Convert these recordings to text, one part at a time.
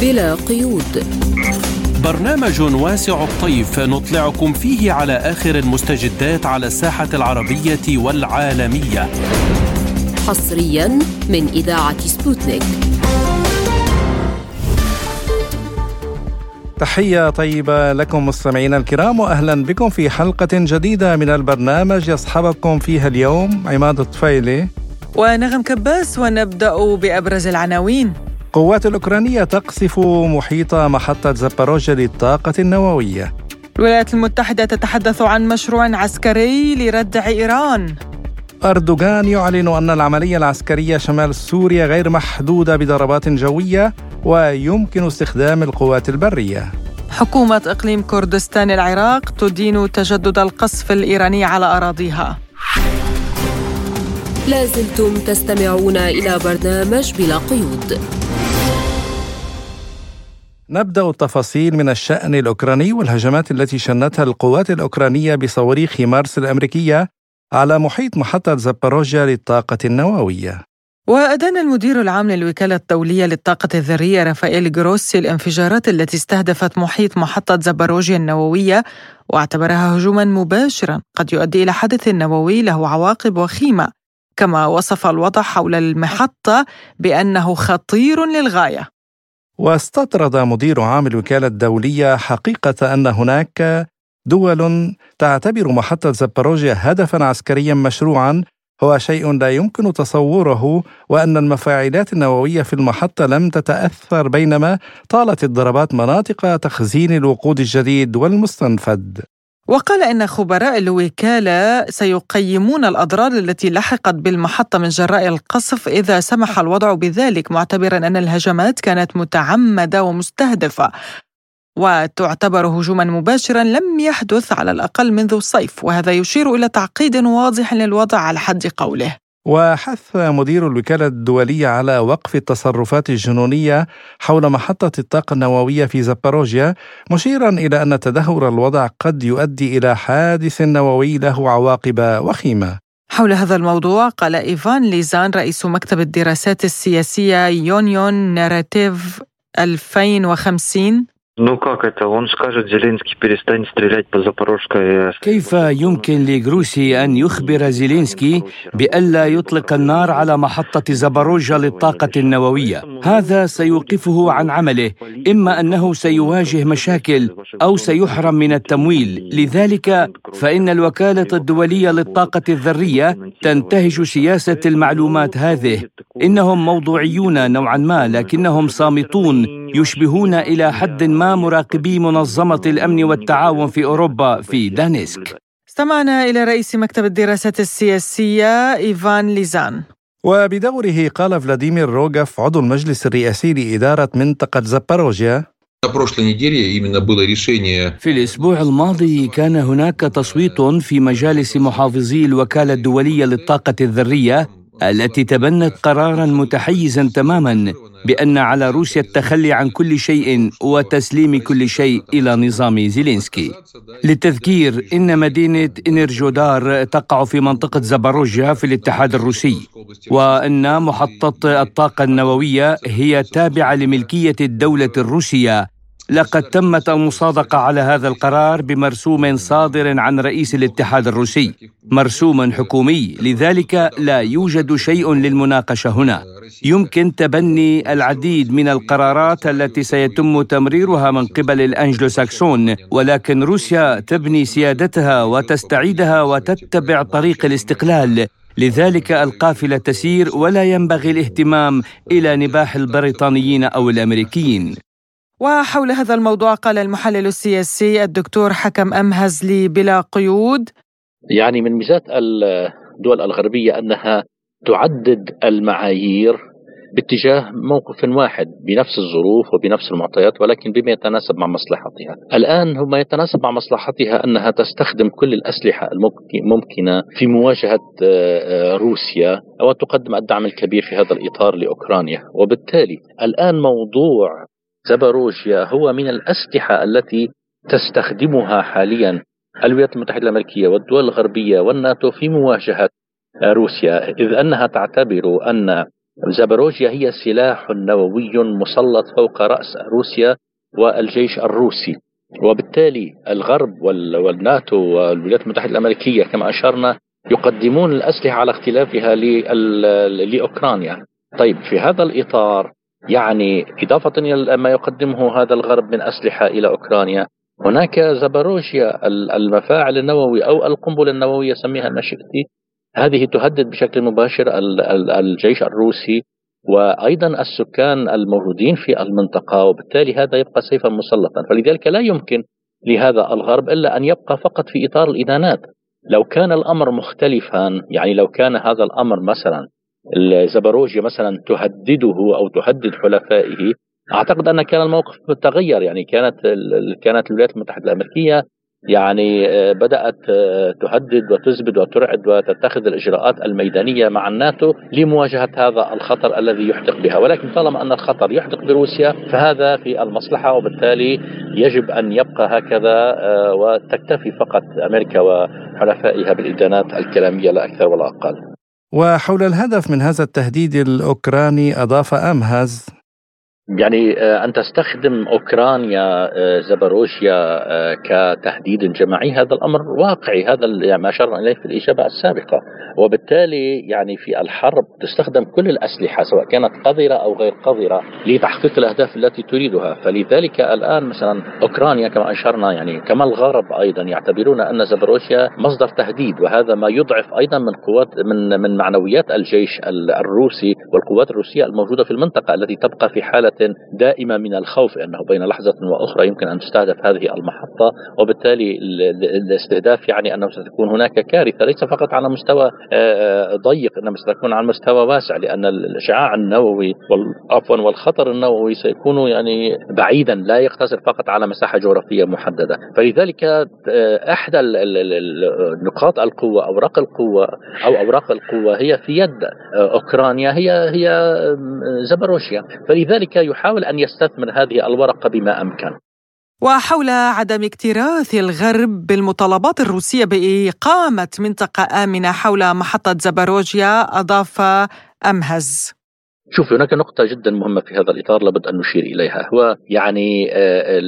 بلا قيود. برنامج واسع الطيف نطلعكم فيه على آخر المستجدات على الساحة العربية والعالمية. حصريا من إذاعة سبوتنيك. تحية طيبة لكم مستمعينا الكرام وأهلا بكم في حلقة جديدة من البرنامج يصحبكم فيها اليوم عماد الطفيلي. ونغم كباس ونبدأ بأبرز العناوين. قوات الأوكرانية تقصف محيط محطة زباروجيا للطاقة النووية. الولايات المتحدة تتحدث عن مشروع عسكري لردع إيران. أردوغان يعلن أن العملية العسكرية شمال سوريا غير محدودة بضربات جوية ويمكن استخدام القوات البرية. حكومة إقليم كردستان العراق تدين تجدد القصف الإيراني على أراضيها. لازلتم تستمعون إلى برنامج بلا قيود. نبدأ التفاصيل من الشأن الأوكراني والهجمات التي شنتها القوات الأوكرانية بصواريخ مارس الأمريكية على محيط محطة زباروجيا للطاقة النووية. وأدان المدير العام للوكالة الدولية للطاقة الذرية رافائيل جروسي الانفجارات التي استهدفت محيط محطة زباروجيا النووية واعتبرها هجوما مباشرا قد يؤدي إلى حدث نووي له عواقب وخيمة كما وصف الوضع حول المحطة بأنه خطير للغاية. واستطرد مدير عام الوكالة الدولية حقيقة أن هناك دول تعتبر محطة زباروجيا هدفا عسكريا مشروعا هو شيء لا يمكن تصوره وأن المفاعلات النووية في المحطة لم تتأثر بينما طالت الضربات مناطق تخزين الوقود الجديد والمستنفد وقال إن خبراء الوكالة سيقيمون الأضرار التي لحقت بالمحطة من جراء القصف إذا سمح الوضع بذلك معتبرا أن الهجمات كانت متعمدة ومستهدفة وتعتبر هجوما مباشرا لم يحدث على الأقل منذ الصيف وهذا يشير إلى تعقيد واضح للوضع على حد قوله. وحث مدير الوكالة الدولية على وقف التصرفات الجنونية حول محطة الطاقة النووية في زباروجيا مشيرا إلى أن تدهور الوضع قد يؤدي إلى حادث نووي له عواقب وخيمة. حول هذا الموضوع قال إيفان ليزان رئيس مكتب الدراسات السياسية يونيون ناراتيف 2050 Ну как это? Он скажет, Зеленский перестань стрелять по Запорожской كيف يمكن لجروسي أن يخبر زيلينسكي بألا يطلق النار على محطة زباروجا للطاقة النووية هذا سيوقفه عن عمله إما أنه سيواجه مشاكل أو سيحرم من التمويل لذلك فإن الوكالة الدولية للطاقة الذرية تنتهج سياسة المعلومات هذه إنهم موضوعيون نوعا ما لكنهم صامتون يشبهون إلى حد ما مراقبي منظمة الأمن والتعاون في أوروبا في دانيسك استمعنا إلى رئيس مكتب الدراسات السياسية إيفان ليزان. وبدوره قال فلاديمير روغاف عضو المجلس الرئاسي لإدارة منطقة زباروجيا في الأسبوع الماضي كان هناك تصويت في مجالس محافظي الوكالة الدولية للطاقة الذرية التي تبنت قرارا متحيزا تماما. بأن على روسيا التخلي عن كل شيء وتسليم كل شيء إلى نظام زيلينسكي. للتذكير إن مدينة إنرجودار تقع في منطقة زباروجيا في الاتحاد الروسي وأن محطة الطاقة النووية هي تابعة لملكية الدولة الروسية لقد تمت المصادقة على هذا القرار بمرسوم صادر عن رئيس الاتحاد الروسي مرسوم حكومي. لذلك لا يوجد شيء للمناقشة هنا. يمكن تبني العديد من القرارات التي سيتم تمريرها من قبل الانجلو ساكسون ولكن روسيا تبني سيادتها وتستعيدها وتتبع طريق الاستقلال. لذلك القافلة تسير ولا ينبغي الاهتمام إلى نباح البريطانيين أو الأمريكيين. وحول هذا الموضوع قال المحلل السياسي الدكتور حكم أمهزلي بلا قيود. يعني من ميزات الدول الغربية أنها تعدد المعايير باتجاه موقف واحد بنفس الظروف وبنفس المعطيات ولكن بما يتناسب مع مصلحتها. الآن هم يتناسب مع مصلحتها أنها تستخدم كل الأسلحة الممكنة في مواجهة روسيا وتقدم الدعم الكبير في هذا الإطار لأوكرانيا. وبالتالي الآن موضوع زباروجيا هو من الأسلحة التي تستخدمها حاليا. الولايات المتحدة الأمريكية والدول الغربية والناتو في مواجهة روسيا إذ أنها تعتبر أن زابروجيا هي سلاح نووي مسلط فوق رأس روسيا والجيش الروسي. وبالتالي الغرب والناتو والولايات المتحدة الأمريكية كما أشرنا يقدمون الأسلحة على اختلافها لأوكرانيا. طيب في هذا الإطار يعني إضافة إلى ما يقدمه هذا الغرب من أسلحة إلى أوكرانيا. هناك زبروجيا المفاعل النووي أو القنبلة النووية سميها ما شئت هذه تهدد بشكل مباشر الجيش الروسي وأيضا السكان الموجودين في المنطقة وبالتالي هذا يبقى سيفا مسلطا. فلذلك لا يمكن لهذا الغرب إلا أن يبقى فقط في إطار الإدانات. لو كان الأمر مختلفا يعني لو كان هذا الأمر مثلا الزبروجيا مثلا تهدده أو تهدد حلفائه أعتقد أن كان الموقف تغير يعني كانت كانت الولايات المتحدة الأمريكية يعني آه، بدأت آه، تهدد وتزبد وترعد وتتخذ الإجراءات الميدانية مع الناتو لمواجهة هذا الخطر الذي يحدق بها، ولكن طالما أن الخطر يحدق بروسيا فهذا في المصلحة وبالتالي يجب أن يبقى هكذا آه، وتكتفي فقط أمريكا وحلفائها بالإدانات الكلامية لا أكثر ولا أقل. وحول الهدف من هذا التهديد الأوكراني أضاف امهز يعني آه، أن تستخدم أوكرانيا آه، زبروشيا آه، كتهديد جماعي هذا الأمر واقعي. هذا يعني ما أشرنا إليه في الإجابة السابقة. وبالتالي يعني في الحرب تستخدم كل الأسلحة سواء كانت قذرة أو غير قذرة لتحقيق الأهداف التي تريدها. فلذلك الآن مثلا أوكرانيا كما أشرنا يعني كما الغرب أيضا يعتبرون أن زبروشيا مصدر تهديد وهذا ما يضعف أيضا من قوات من من معنويات الجيش الروسي والقوات الروسية الموجودة في المنطقة التي تبقى في حالة دائمة من الخوف أنه بين لحظة وأخرى يمكن أن تستهدف هذه المحطة وبالتالي الاستهداف يعني أنه ستكون هناك كارثة ليس فقط على مستوى آه، آه، ضيق إنما ستكون على مستوى واسع لأن الإشعاع النووي عفوا والخطر النووي سيكون يعني بعيدا لا يقتصر فقط على مساحة جغرافية محددة. فلذلك آه، إحدى نقاط القوة أوراق القوة أو أوراق القوة هي في يد أوكرانيا هي هي زبروشيا. فلذلك يحاول أن يستثمر هذه الورقة بما أمكن. وحول عدم اكتراث الغرب بالمطالبات الروسية بإقامة منطقة آمنة حول محطة زباروجيا أضاف أمهز. شوف هناك نقطة جدا مهمة في هذا الإطار لابد أن نشير إليها. هو يعني آه،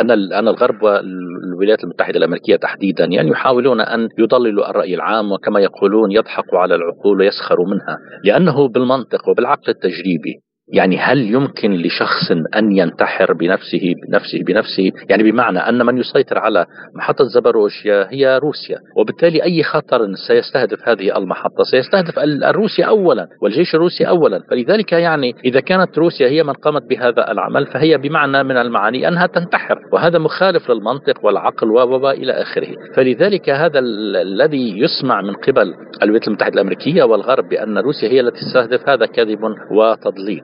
أن أن الغرب والولايات المتحدة الأمريكية تحديدا يعني يحاولون أن يضللوا الرأي العام وكما يقولون يضحكوا على العقول ويسخروا منها لأنه بالمنطق وبالعقل التجريبي يعني هل يمكن لشخص أن ينتحر بنفسه بنفسه بنفسه؟ يعني بمعنى أن من يسيطر على محطة زبروشيا هي روسيا وبالتالي أي خطر سيستهدف هذه المحطة؟ سيستهدف الروسيا اولا والجيش الروسي اولا. فلذلك يعني إذا كانت روسيا هي من قامت بهذا العمل فهي بمعنى من المعاني أنها تنتحر وهذا مخالف للمنطق والعقل و إلى آخره. فلذلك هذا الذي يسمع من قبل الولايات المتحدة الأمريكية والغرب بأن روسيا هي التي تستهدف هذا كذب وتضليل.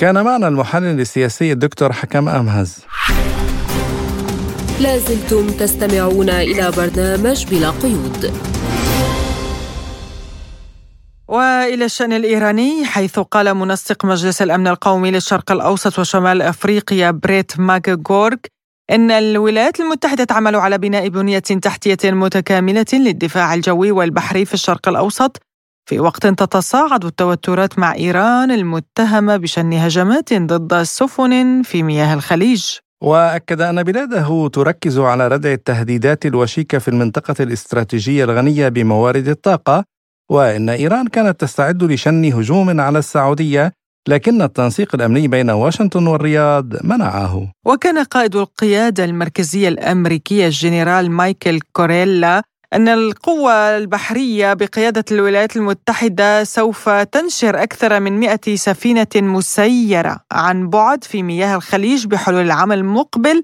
كان معنا المحلل السياسي الدكتور حكم أمهز. لازلتم تستمعون إلى برنامج بلا قيود. وإلى الشأن الإيراني حيث قال منسق مجلس الأمن القومي للشرق الأوسط وشمال أفريقيا بريت ماجورغ إن الولايات المتحدة تعمل على بناء بنية تحتية متكاملة للدفاع الجوي والبحري في الشرق الأوسط في وقت تتصاعد التوترات مع إيران المتهمه بشن هجمات ضد سفن في مياه الخليج وأكد أن بلاده تركز على ردع التهديدات الوشيكة في المنطقة الاستراتيجية الغنية بموارد الطاقة وإن إيران كانت تستعد لشن هجوم على السعودية لكن التنسيق الأمني بين واشنطن والرياض منعه. وكان قائد القيادة المركزية الأمريكية الجنرال مايكل كوريلا أن القوة البحرية بقيادة الولايات المتحدة سوف تنشر أكثر من 100 سفينة مسيرة عن بعد في مياه الخليج بحلول العام المقبل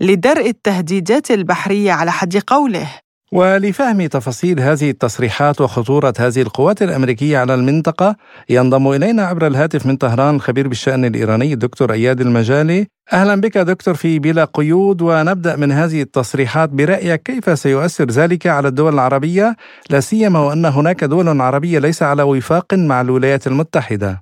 لدرء التهديدات البحرية. على حد قوله ولفهم تفاصيل هذه التصريحات وخطورة هذه القوات الأمريكية على المنطقة ينضم إلينا عبر الهاتف من طهران الخبير بالشأن الإيراني الدكتور أياد المجالي. أهلا بك دكتور في بلا قيود ونبدأ من هذه التصريحات برأيك كيف سيؤثر ذلك على الدول العربية؟ لا سيما وأن هناك دول عربية ليس على وفاق مع الولايات المتحدة.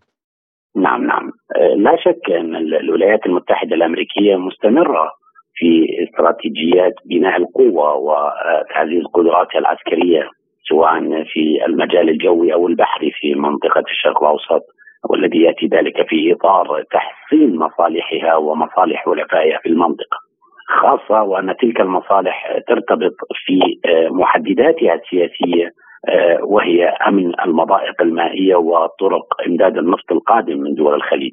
نعم نعم. لا شك أن الولايات المتحدة الأمريكية مستمرة في استراتيجيات بناء القوة وتعزيز قدراتها العسكرية سواء في المجال الجوي أو البحري في منطقة الشرق الأوسط والذي يأتي ذلك في إطار تحسين مصالحها ومصالح حلفائها في المنطقة. خاصة وأن تلك المصالح ترتبط في محدداتها السياسية وهي أمن المضائق المائية وطرق إمداد النفط القادم من دول الخليج.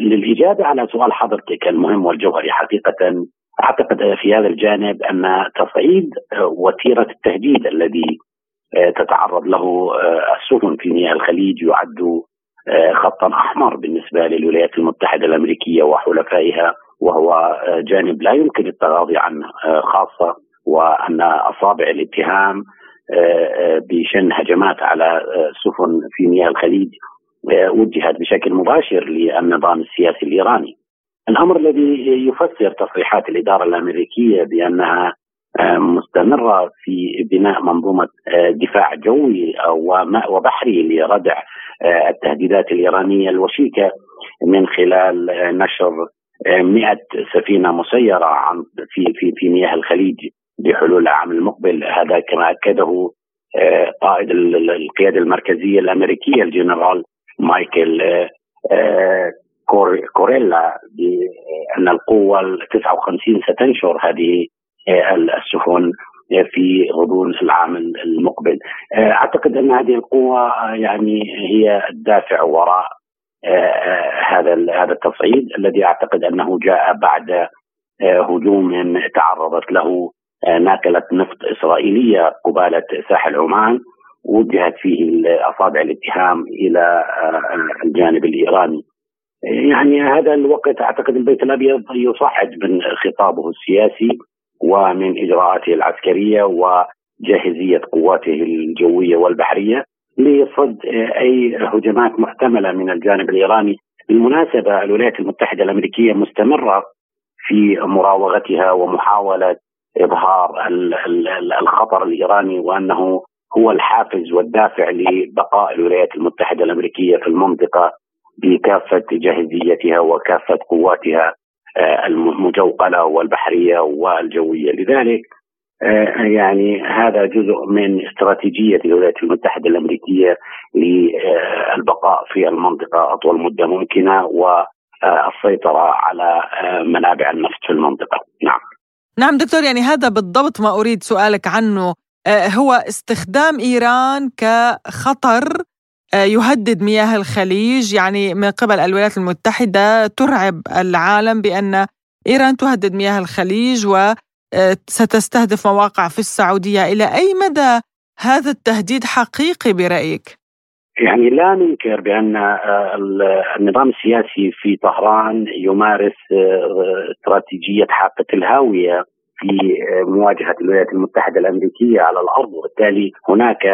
للإجابة على سؤال حضرتك المهم والجوهري حقيقة أعتقد في هذا الجانب أن تصعيد وتيرة التهديد الذي تتعرض له السفن في مياه الخليج يعد خطا أحمر بالنسبة للولايات المتحدة الأمريكية وحلفائها وهو جانب لا يمكن التغاضي عنه خاصة وأن أصابع الاتهام بشن هجمات على سفن في مياه الخليج وجهت بشكل مباشر للنظام السياسي الإيراني. الأمر الذي يفسر تصريحات الإدارة الأمريكية بأنها مستمرة في بناء منظومة دفاع جوي وبحري لردع التهديدات الإيرانية الوشيكة من خلال نشر 100 سفينة مسيرة عن في في في مياه الخليج بحلول العام المقبل هذا كما أكده قائد القيادة المركزية الأمريكية الجنرال مايكل كوريلا بان القوة ال 59 ستنشر هذه السفن في غضون العام المقبل. أعتقد أن هذه القوة يعني هي الدافع وراء هذا هذا التصعيد الذي أعتقد أنه جاء بعد هجوم تعرضت له ناقلة نفط إسرائيلية قبالة ساحل عمان. وجهت فيه أصابع الاتهام إلى الجانب الإيراني. يعني هذا الوقت أعتقد البيت الأبيض يصعد من خطابه السياسي ومن إجراءاته العسكرية وجاهزية قواته الجوية والبحرية لصد أي هجمات محتملة من الجانب الإيراني. بالمناسبة الولايات المتحدة الأمريكية مستمرة في مراوغتها ومحاولة إظهار الخطر الإيراني وأنه هو الحافز والدافع لبقاء الولايات المتحدة الأمريكية في المنطقة بكافة جاهزيتها وكافة قواتها المجوقلة والبحرية والجوية، لذلك يعني هذا جزء من استراتيجية الولايات المتحدة الأمريكية للبقاء في المنطقة أطول مدة ممكنة والسيطرة على منابع النفط في المنطقة، نعم. نعم دكتور يعني هذا بالضبط ما أريد سؤالك عنه. هو استخدام إيران كخطر يهدد مياه الخليج. يعني من قبل الولايات المتحدة ترعب العالم بأن إيران تهدد مياه الخليج وستستهدف مواقع في السعودية. إلى أي مدى هذا التهديد حقيقي برأيك؟ يعني لا ننكر بأن النظام السياسي في طهران يمارس استراتيجية حافة الهاوية. في مواجهة الولايات المتحدة الأمريكية على الأرض وبالتالي هناك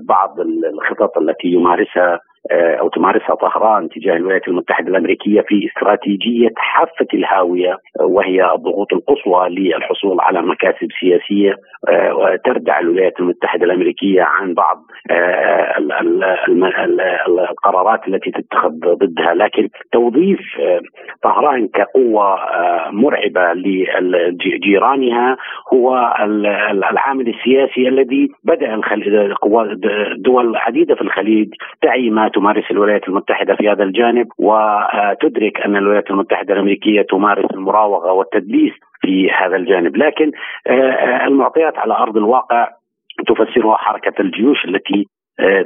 بعض الخطط التي يمارسها أو تمارسها طهران تجاه الولايات المتحدة الأمريكية في استراتيجية حافة الهاوية وهي الضغوط القصوى للحصول على مكاسب سياسية تردع الولايات المتحدة الأمريكية عن بعض القرارات التي تتخذ ضدها. لكن توظيف طهران كقوة مرعبة لجيرانها هو العامل السياسي الذي بدأ دول عديدة في الخليج تعي ما تمارس الولايات المتحدة في هذا الجانب وتدرك أن الولايات المتحدة الأمريكية تمارس المراوغة والتدليس في هذا الجانب، لكن المعطيات على أرض الواقع تفسرها حركة الجيوش التي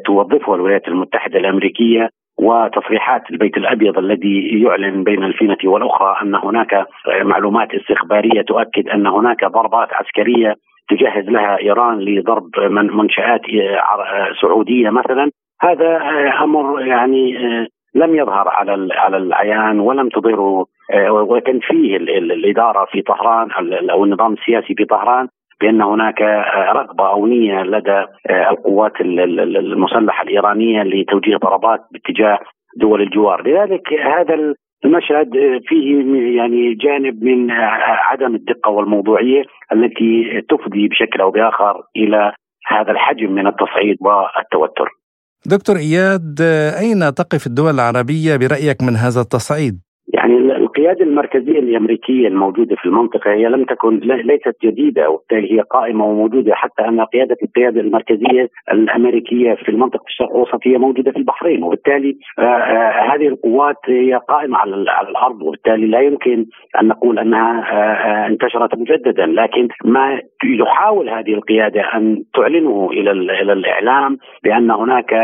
توظفها الولايات المتحدة الأمريكية وتصريحات البيت الأبيض الذي يعلن بين الفينة والأخرى أن هناك معلومات استخبارية تؤكد أن هناك ضربات عسكرية تجهز لها إيران لضرب منشآت سعودية مثلا. هذا أمر يعني لم يظهر على على العيان ولم تظهره وتنفيه الإدارة في طهران أو النظام السياسي في طهران بأن هناك رغبة أو نية لدى القوات المسلحة الإيرانية لتوجيه ضربات باتجاه دول الجوار، لذلك هذا المشهد فيه يعني جانب من عدم الدقة والموضوعية التي تفضي بشكل أو بآخر إلى هذا الحجم من التصعيد والتوتر. دكتور إياد أين تقف الدول العربية برأيك من هذا التصعيد؟ يعني القيادة المركزية الأمريكية الموجودة في المنطقة هي لم تكن ليست جديدة وبالتالي هي قائمة وموجودة حتى أن قيادة القيادة المركزية الأمريكية في المنطقة الشرق الأوسط هي موجودة في البحرين وبالتالي آه، آه، هذه القوات هي قائمة على على الأرض وبالتالي لا يمكن أن نقول أنها آه، انتشرت مجددا لكن ما يحاول هذه القيادة أن تعلنه إلى إلى الإعلام بأن هناك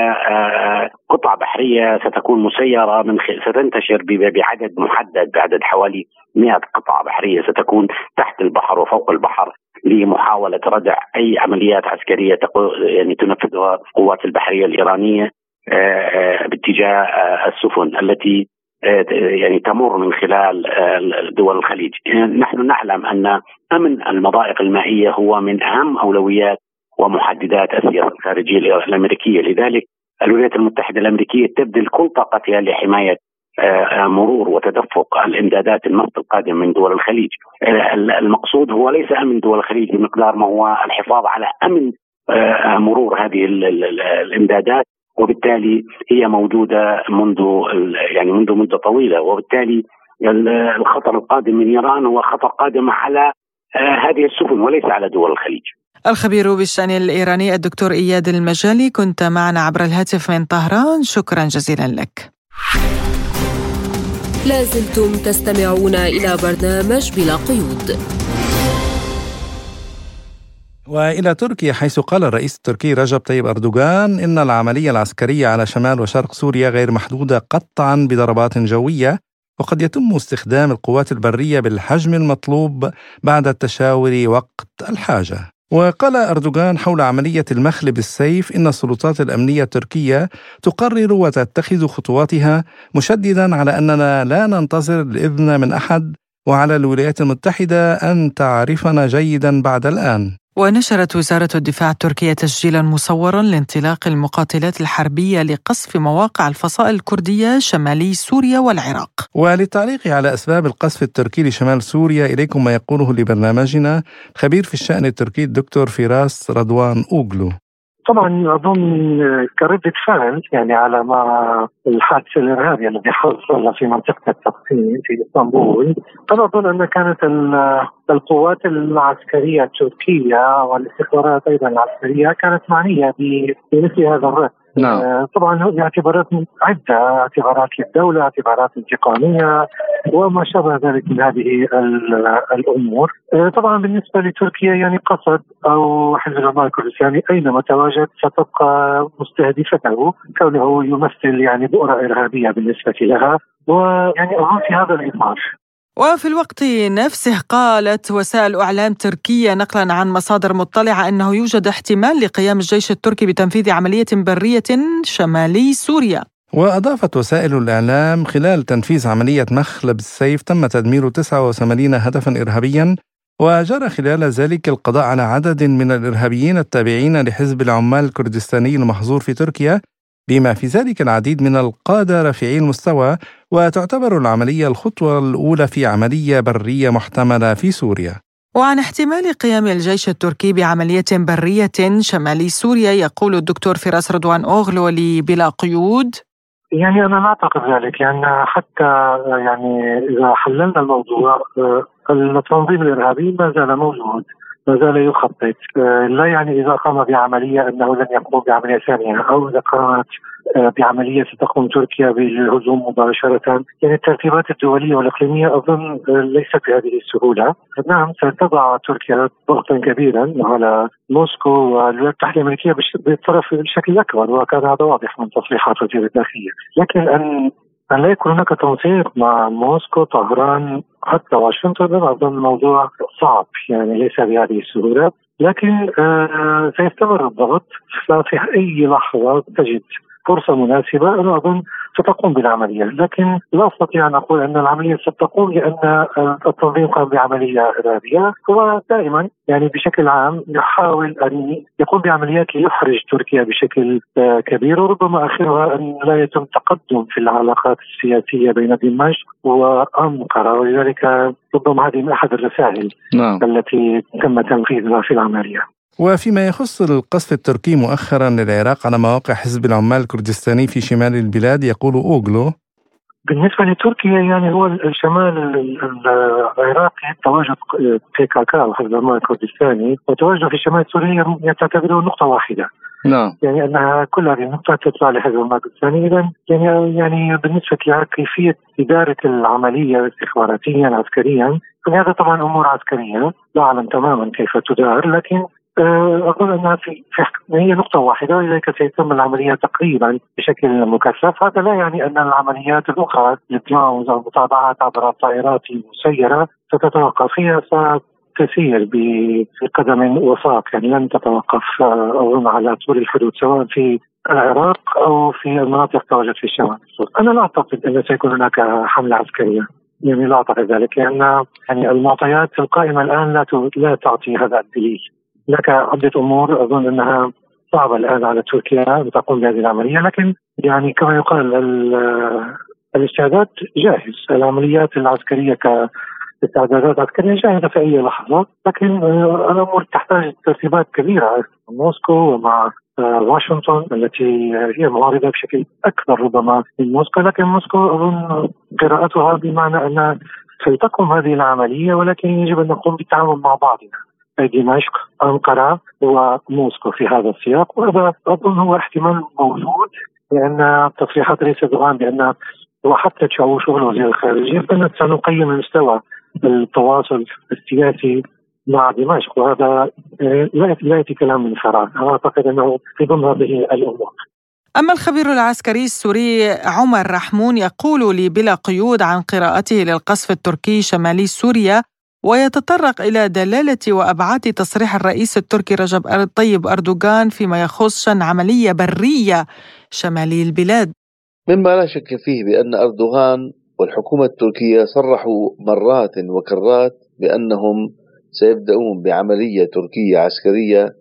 قطع بحرية ستكون مسيرة من ستنتشر بعدد محدد بعدد حوالي 100 قطعة بحرية ستكون تحت البحر وفوق البحر لمحاولة ردع أي عمليات عسكرية يعني تنفذها القوات البحرية الإيرانية آه، آه، باتجاه آه، السفن التي يعني تمر من خلال دول الخليج. نحن نعلم أن أمن المضائق المائية هو من أهم أولويات ومحددات السياسة الخارجية الأمريكية. لذلك الولايات المتحدة الأمريكية تبذل كل طاقتها لحماية آه، مرور وتدفق الإمدادات النفط القادم من دول الخليج آه، المقصود هو ليس أمن دول الخليج بمقدار ما هو الحفاظ على أمن آه، مرور هذه الإمدادات وبالتالي هي موجودة منذ يعني منذ مدة طويلة وبالتالي الخطر القادم من إيران هو خطر قادم على هذه السفن وليس على دول الخليج. الخبير بالشأن الإيراني الدكتور إياد المجالي كنت معنا عبر الهاتف من طهران شكرا جزيلا لك. لازلتم تستمعون إلى برنامج بلا قيود. وإلى تركيا حيث قال الرئيس التركي رجب طيب أردوغان إن العملية العسكرية على شمال وشرق سوريا غير محدودة قطعا بضربات جوية وقد يتم استخدام القوات البرية بالحجم المطلوب بعد التشاور وقت الحاجة. وقال أردوغان حول عملية المخل بالسيف إن السلطات الأمنية التركية تقرر وتتخذ خطواتها مشددا على أننا لا ننتظر الإذن من أحد وعلى الولايات المتحدة أن تعرفنا جيدا بعد الآن. ونشرت وزارة الدفاع التركية تسجيلا مصورا لانطلاق المقاتلات الحربية لقصف مواقع الفصائل الكردية شمالي سوريا والعراق. وللتعليق على أسباب القصف التركي لشمال سوريا إليكم ما يقوله لبرنامجنا خبير في الشأن التركي الدكتور فراس رضوان أوغلو. طبعا أظن كردة فعل يعني على ما الحادث الإرهابي الذي حصل في منطقة التقسيم في إسطنبول. أنا أظن أن كانت القوات العسكريه التركية والاستخبارات أيضا العسكرية كانت معنية بمثل هذا الرد. نعم. آه، طبعا اعتبارات عدة اعتبارات للدولة اعتبارات انتقاميه وما شابه ذلك من هذه الأمور آه، طبعا بالنسبة لتركيا يعني قصد أو حزب العمال الكردستاني أينما تواجد ستبقى مستهدفته كونه يمثل يعني بؤرة إرهابية بالنسبة لها ويعني أظن في هذا الإطار وفي الوقت نفسه قالت وسائل إعلام تركية نقلا عن مصادر مطلعة أنه يوجد احتمال لقيام الجيش التركي بتنفيذ عملية برية شمالي سوريا. وأضافت وسائل الإعلام خلال تنفيذ عملية مخلب السيف تم تدمير 89 هدفا إرهابيا وجرى خلال ذلك القضاء على عدد من الإرهابيين التابعين لحزب العمال الكردستاني المحظور في تركيا بما في ذلك العديد من القادة رفيعي المستوى وتعتبر العملية الخطوة الأولى في عملية برية محتملة في سوريا. وعن احتمال قيام الجيش التركي بعملية برية شمالي سوريا يقول الدكتور فراس رضوان أوغلو لبلا قيود. يعني أنا لا أعتقد ذلك لأن يعني حتى يعني إذا حللنا الموضوع آه، التنظيم الإرهابي ما زال موجود. ما زال يخطط. آه، لا يعني إذا قام بعملية أنه لن يقوم بعملية ثانية أو إذا قامت آه، بعملية ستقوم تركيا بالهجوم مباشرة. يعني الترتيبات الدولية والإقليمية أظن آه، ليست بهذه السهولة. نعم ستضع تركيا ضغطا كبيرا على موسكو والولايات المتحده الامريكيه بالطرف بشكل أكبر وكان هذا واضح من تصريحات وزير الداخلية. لكن أن أن لا يكون هناك تنسيق مع موسكو طهران حتى واشنطن أظن الموضوع صعب يعني ليس بهذه السهولة. لكن آه سيستمر الضغط. ففي أي لحظة تجد فرصة مناسبة أنا أظن ستقوم بالعملية، لكن لا أستطيع أن أقول أن العملية ستقوم لأن التنظيم قام بعملية إرهابية، هو دائما يعني بشكل عام يحاول أن يقوم بعمليات ليحرج تركيا بشكل آه، كبير وربما آخرها أن لا يتم تقدم في العلاقات السياسية بين دمشق وأنقرة ولذلك ربما هذه من أحد الرسائل نعم. التي تم تنفيذها في العملية. وفيما يخص القصف التركي مؤخرا للعراق على مواقع حزب العمال الكردستاني في شمال البلاد يقول أوغلو بالنسبة لتركيا يعني هو الشمال العراقي تواجد بي كاكا حزب الله الكردستاني وتواجده في شمال سوريا تعتبره نقطة واحدة. نعم. يعني أنها كل هذه النقطة تطلع لحزب الله الكردستاني. اذا يعني يعني بالنسبة لكيفيه إدارة العملية استخباراتيا عسكريا هذا طبعا أمور عسكرية لا أعلم تماما كيف تدار لكن آه، اظن أنها في هي نقطة واحدة ولذلك سيتم العملية تقريبا بشكل مكثف، هذا لا يعني أن العمليات الأخرى الدراونز أو المتابعات عبر الطائرات المسيرة ستتوقف، هي ستسير بقدم وساق يعني لن تتوقف آه، اظن على طول الحدود سواء في العراق أو في المناطق تواجد في الشمال. أنا لا أعتقد أن سيكون هناك حملة عسكرية يعني لا أعتقد ذلك لأن يعني المعطيات القائمة الآن لا لا تعطي هذا الدليل. هناك عده أمور. أظن أنها صعبة الآن على تركيا ان تقوم بهذه العملية لكن يعني كما يقال الاستعداد جاهز. العمليات العسكرية كاستعدادات عسكرية جاهزة في أي لحظة لكن الأمور تحتاج ترتيبات كبيرة موسكو ومع واشنطن التي هي معارضة بشكل أكبر ربما من موسكو لكن موسكو أظن قراءتها بمعنى ان ستقوم هذه العملية ولكن يجب أن نقوم بالتعامل مع بعضنا. دمشق أنقرة وموسكو في هذا السياق. وهذا أظن هو احتمال موجود لأن تصريحات رئيس أردوغان بأن وحتى شغل وزير الخارجية فإن سنقيم مستوى التواصل السياسي مع دمشق. وهذا لا يأتي كلام من فراغ. أنا أعتقد أنه في ضمن هذه الأمور. أما الخبير العسكري السوري عمر رحمون يقول لي بلا قيود عن قراءته للقصف التركي شمالي سوريا ويتطرق إلى دلالة وأبعاد تصريح الرئيس التركي رجب طيب أردوغان فيما يخص شن عملية برية شمالي البلاد. مما لا شك فيه بأن أردوغان والحكومة التركية صرحوا مرات وكرات بأنهم سيبدأون بعملية تركية عسكرية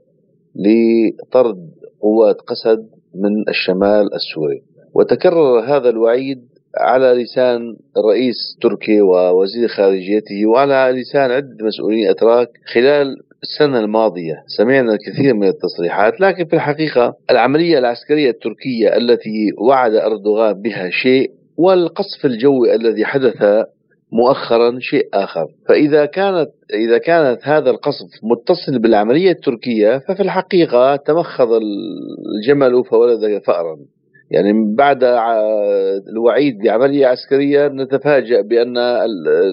لطرد قوات قسد من الشمال السوري. وتكرر هذا الوعيد على لسان الرئيس تركي ووزير خارجيته وعلى لسان عدة مسؤولين أتراك خلال السنة الماضية. سمعنا الكثير من التصريحات لكن في الحقيقة العملية العسكرية التركية التي وعد أردوغان بها شيء والقصف الجوي الذي حدث مؤخرا شيء آخر. فإذا كانت إذا كانت هذا القصف متصل بالعملية التركية ففي الحقيقة تمخض الجمل فولد فأرا. يعني بعد الوعيد بعملية عسكرية نتفاجأ بأن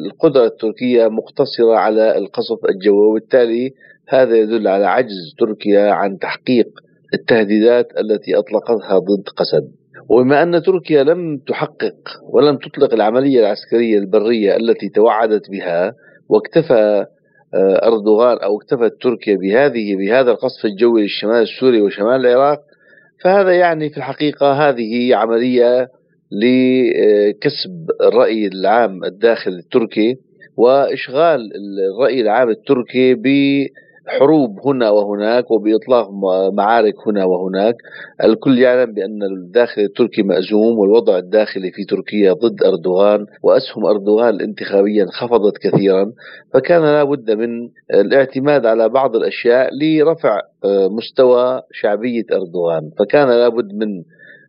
القدرة التركية مقتصرة على القصف الجوي وبالتالي هذا يدل على عجز تركيا عن تحقيق التهديدات التي أطلقتها ضد قسد. وبما أن تركيا لم تحقق ولم تطلق العملية العسكرية البرية التي توعدت بها واكتفى آه، أردوغان أو اكتفت تركيا بهذه بهذا القصف الجوي للشمال السوري وشمال العراق فهذا يعني في الحقيقة هذه عملية لكسب الرأي العام الداخلي التركي وإشغال الرأي العام التركي حروب هنا وهناك وبإطلاق معارك هنا وهناك. الكل يعلم بأن الداخل التركي مأزوم والوضع الداخلي في تركيا ضد أردوغان وأسهم أردوغان الانتخابية انخفضت كثيرا فكان لا بد من الاعتماد على بعض الأشياء لرفع آه، مستوى شعبية أردوغان. فكان لا بد من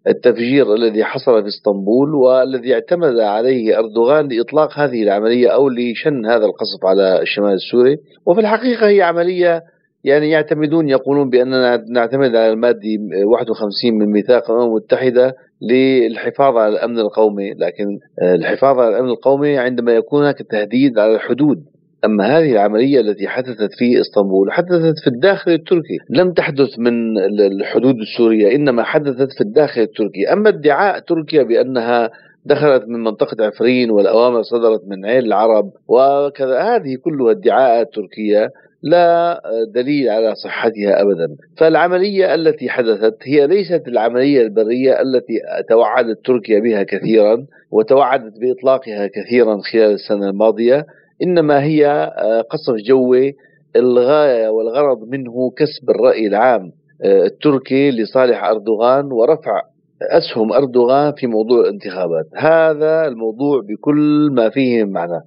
التفجير الذي حصل في اسطنبول والذي اعتمد عليه أردوغان لإطلاق هذه العملية أو لشن هذا القصف على الشمال السوري. وفي الحقيقة هي عملية يعني يعتمدون يقولون بأننا نعتمد على المادة 51 من ميثاق الأمم المتحدة للحفاظ على الأمن القومي، لكن الحفاظ على الأمن القومي عندما يكون هناك تهديد على الحدود أما هذه العملية التي حدثت في إسطنبول حدثت في الداخل التركي. لم تحدث من الحدود السورية إنما حدثت في الداخل التركي. أما ادعاء تركيا بأنها دخلت من منطقة عفرين والأوامر صدرت من عين العرب وكذا هذه كلها ادعاءات تركية لا دليل على صحتها ابدا، فالعملية التي حدثت هي ليست العملية البرية التي توعدت تركيا بها كثيرا وتوعدت بإطلاقها كثيرا خلال السنة الماضية، إنما هي آه، قصف جوي الغاية والغرض منه كسب الرأي العام آه، التركي لصالح أردوغان ورفع أسهم أردوغان في موضوع الانتخابات، هذا الموضوع بكل ما فيه معنى.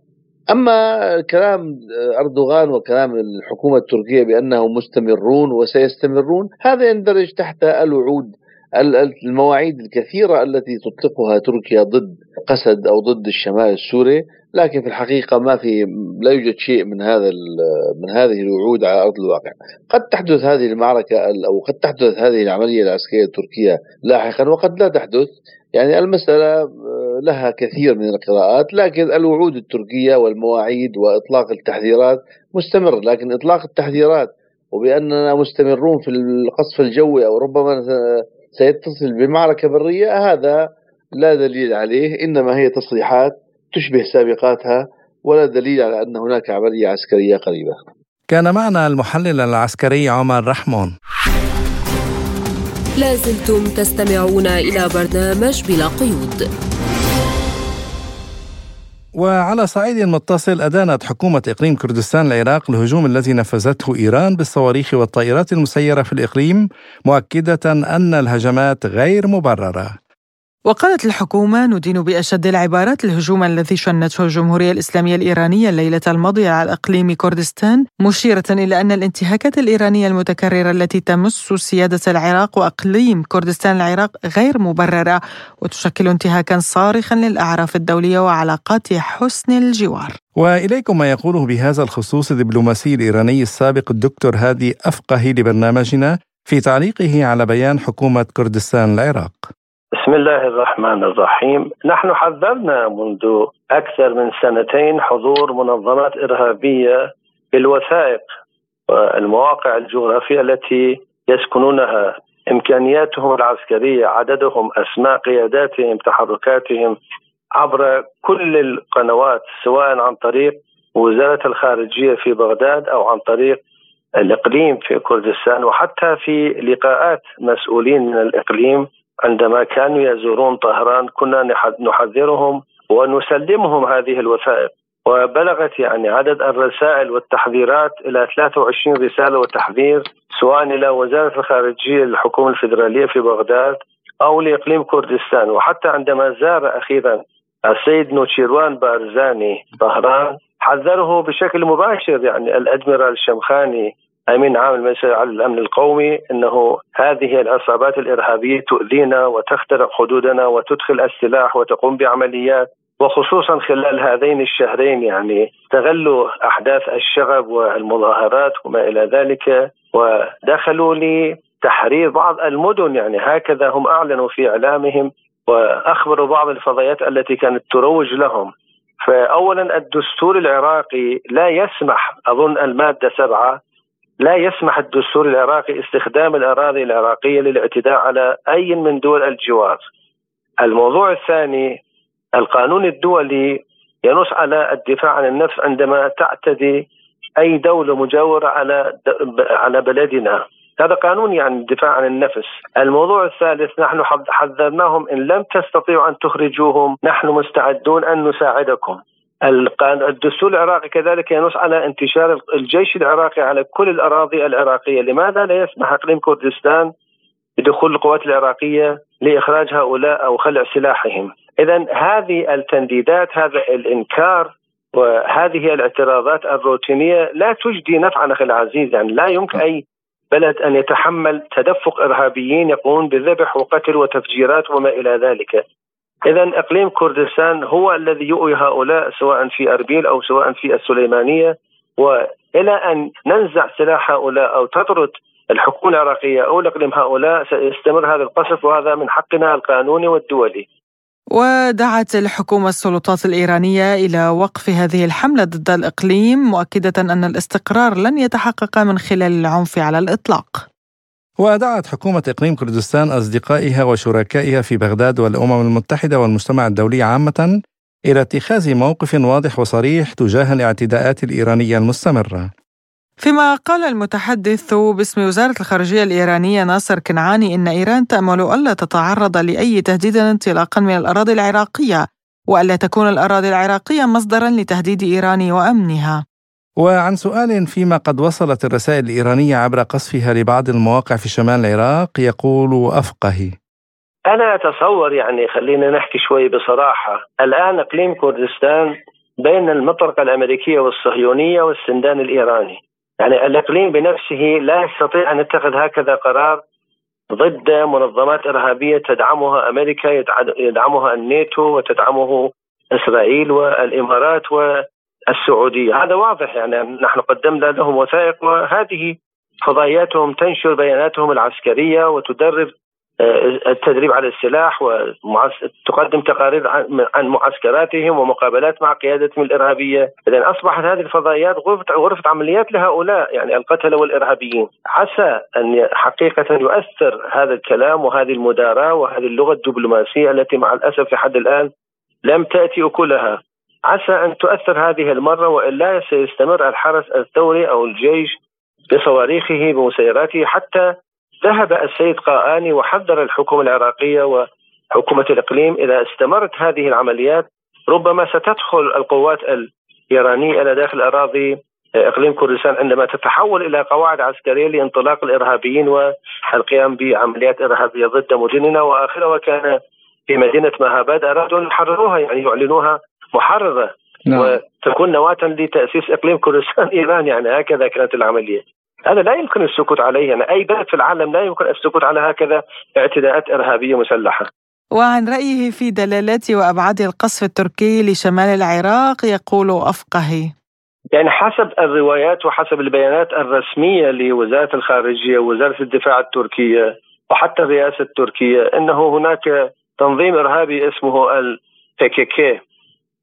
أما كلام آه، أردوغان وكلام الحكومة التركية بأنهم مستمرون وسيستمرون، هذا يندرج تحت الوعود المواعيد الكثيرة التي تطلقها تركيا ضد قسد أو ضد الشمال السوري لكن في الحقيقة ما في لا يوجد شيء من هذا من هذه الوعود على أرض الواقع. قد تحدث هذه المعركة أو قد تحدث هذه العملية العسكرية التركية لاحقا وقد لا تحدث. يعني المسألة آه، لها كثير من القراءات لكن الوعود التركية والمواعيد وإطلاق التحذيرات مستمر. لكن إطلاق التحذيرات وبأننا مستمرون في القصف الجوي أو ربما سيتصل بمعركة برية هذا لا دليل عليه إنما هي تصريحات تشبه سابقاتها ولا دليل على أن هناك عملية عسكرية قريبة. كان معنا المحلل العسكري عمر رحمون. لازلتم تستمعون إلى برنامج بلا قيود. وعلى صعيد متصل أدانت حكومة إقليم كردستان العراق الهجوم الذي نفذته إيران بالصواريخ والطائرات المسيرة في الإقليم مؤكدة أن الهجمات غير مبررة. وقالت الحكومة ندين بأشد العبارات الهجوم الذي شنته الجمهورية الإسلامية الإيرانية الليلة الماضية على إقليم كردستان مشيرة إلى أن الانتهاكات الإيرانية المتكررة التي تمس سيادة العراق وإقليم كردستان العراق غير مبررة وتشكل انتهاكا صارخا للأعراف الدولية وعلاقات حسن الجوار. وإليكم ما يقوله بهذا الخصوص الدبلوماسي الإيراني السابق الدكتور هادي أفقهي لبرنامجنا في تعليقه على بيان حكومة كردستان العراق. بسم الله الرحمن الرحيم. نحن حذرنا منذ أكثر من سنتين حضور منظمات إرهابية بالوثائق والمواقع الجغرافية التي يسكنونها. إمكانياتهم العسكرية عددهم أسماء قياداتهم تحركاتهم عبر كل القنوات سواء عن طريق وزارة الخارجية في بغداد أو عن طريق الإقليم في كردستان وحتى في لقاءات مسؤولين من الإقليم عندما كانوا يزورون طهران كنا نحذرهم ونسلمهم هذه الوثائق. وبلغت يعني عدد الرسائل والتحذيرات إلى 23 رسالة وتحذير سواء إلى وزارة الخارجية للحكومه الفدراليه في بغداد أو لإقليم كردستان. وحتى عندما زار أخيرا السيد نوتشيروان بارزاني طهران حذره بشكل مباشر يعني الأدميرال الشمخاني أمين عام المجلس على الأمن القومي إنه هذه العصابات الإرهابية تؤذينا وتخترق حدودنا وتدخل السلاح وتقوم بعمليات وخصوصا خلال هذين الشهرين يعني استغلوا أحداث الشغب والمظاهرات وما إلى ذلك. ودخلوا لتحرير بعض المدن يعني هكذا هم أعلنوا في إعلامهم وأخبروا بعض الفضائيات التي كانت تروج لهم. فاولا الدستور العراقي لا يسمح أظن المادة سبعة لا يسمح الدستور العراقي استخدام الأراضي العراقية للاعتداء على أي من دول الجوار. الموضوع الثاني القانون الدولي ينص على الدفاع عن النفس عندما تعتدي أي دولة مجاورة على على بلدنا. هذا قانون يعني الدفاع عن النفس الموضوع الثالث نحن حذرناهم إن لم تستطيعوا أن تخرجوهم نحن مستعدون أن نساعدكم الدستور العراقي كذلك ينص على انتشار الجيش العراقي على كل الأراضي العراقية، لماذا لا يسمح إقليم كردستان بدخول القوات العراقية لإخراج هؤلاء أو خلع سلاحهم؟ اذا هذه التنديدات هذا الإنكار وهذه الاعتراضات الروتينية لا تجدي نفعا أخي العزيز يعني لا يمكن أي بلد أن يتحمل تدفق إرهابيين يقومون بذبح وقتل وتفجيرات وما إلى ذلك. إذا إقليم كردستان هو الذي يؤوي هؤلاء سواء في أربيل أو سواء في السليمانية. وإلى أن ننزع سلاح هؤلاء أو تطرد الحكومة العراقية أو الإقليم هؤلاء سيستمر هذا القصف وهذا من حقنا القانوني والدولي. ودعت الحكومة السلطات الإيرانية إلى وقف هذه الحملة ضد الإقليم مؤكدة أن الاستقرار لن يتحقق من خلال العنف على الإطلاق. ودعت حكومة إقليم كردستان أصدقائها وشركائها في بغداد والأمم المتحدة والمجتمع الدولي عامة إلى اتخاذ موقف واضح وصريح تجاه الاعتداءات الإيرانية المستمرة. فيما قال المتحدث باسم وزارة الخارجية الإيرانية ناصر كنعاني إن إيران تأمل ألا تتعرض لأي تهديد انطلاقا من الأراضي العراقية وألا تكون الأراضي العراقية مصدرا لتهديد إيران وأمنها. وعن سؤال فيما قد وصلت الرسائل الإيرانية عبر قصفها لبعض المواقع في شمال العراق يقول أفقهي أنا أتصور يعني خلينا نحكي شوي بصراحة الآن إقليم كردستان بين المطرقة الأمريكية والصهيونية والسندان الإيراني. يعني الإقليم بنفسه لا يستطيع أن يتخذ هكذا قرار ضد منظمات إرهابية تدعمها أمريكا يدعمها الناتو وتدعمه إسرائيل والإمارات والسعوديه، هذا واضح يعني نحن قدمنا لهم وثائق وهذه فضائياتهم تنشر بياناتهم العسكرية وتدرب آه، التدريب على السلاح وتقدم تقارير عن معسكراتهم ومقابلات مع قيادتهم الإرهابية، اذا أصبحت هذه الفضائيات غرفه غرفة عمليات لهؤلاء يعني القتلة والإرهابيين، عسى أن حقيقة يؤثر هذا الكلام وهذه المداراة وهذه اللغة الدبلوماسية التي مع الأسف لحد الآن لم تأتي أكلها. عسى أن تؤثر هذه المرة وإلا سيستمر الحرس الثوري أو الجيش بصواريخه بمسيراته حتى ذهب السيد قاآني وحذر الحكومة العراقية وحكومة الإقليم إذا استمرت هذه العمليات. ربما ستدخل القوات الإيرانية إلى داخل أراضي إقليم كردستان عندما تتحول إلى قواعد عسكرية لانطلاق الإرهابيين والقيام بعمليات إرهابية ضد مدننا. وآخرها كان في مدينة مهاباد أرادوا أن يحرروها يعني يعلنوها محررة نعم. وتكون نواة لتأسيس إقليم كردستان إيران يعني هكذا كانت العملية. هذا لا يمكن السكوت عليه يعني أي بلد في العالم لا يمكن السكوت على هكذا اعتداءات إرهابية مسلحة. وعن رأيه في دلالات وأبعاد القصف التركي لشمال العراق يقول أفقهي يعني حسب الروايات وحسب البيانات الرسمية لوزارة الخارجية ووزارة الدفاع التركية وحتى الرئاسة التركية أنه هناك تنظيم إرهابي اسمه البيكيكي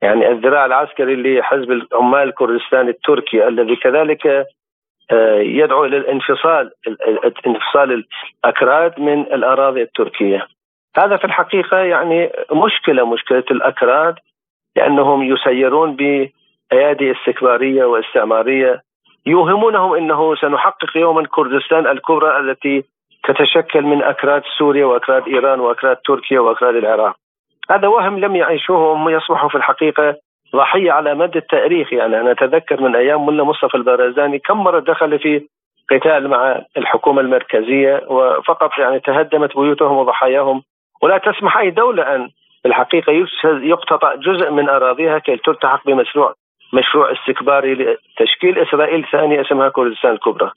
يعني الذراع العسكري لحزب العمال الكردستاني التركي الذي كذلك آه، يدعو إلى الانفصال انفصال الأكراد من الأراضي التركية. هذا في الحقيقة يعني مشكلة مشكلة الأكراد لأنهم يسيرون بأيادي استكبارية واستعمارية يوهمونهم إنه سنحقق يوما كردستان الكبرى التي تتشكل من أكراد سوريا وأكراد إيران وأكراد تركيا وأكراد العراق. هذا وهم لم يعيشوه هم يصبحوا في الحقيقة ضحية على مدى التاريخ يعني أنا أتذكر من أيام ملا مصطفى البارزاني كم مرة دخل في قتال مع الحكومة المركزية وفقط يعني تهدمت بيوتهم وضحاياهم ولا تسمح أي دولة أن الحقيقة يقتطع جزء من أراضيها كي تلتحق بمشروع مشروع استكباري لتشكيل إسرائيل ثانية اسمها كردستان الكبرى.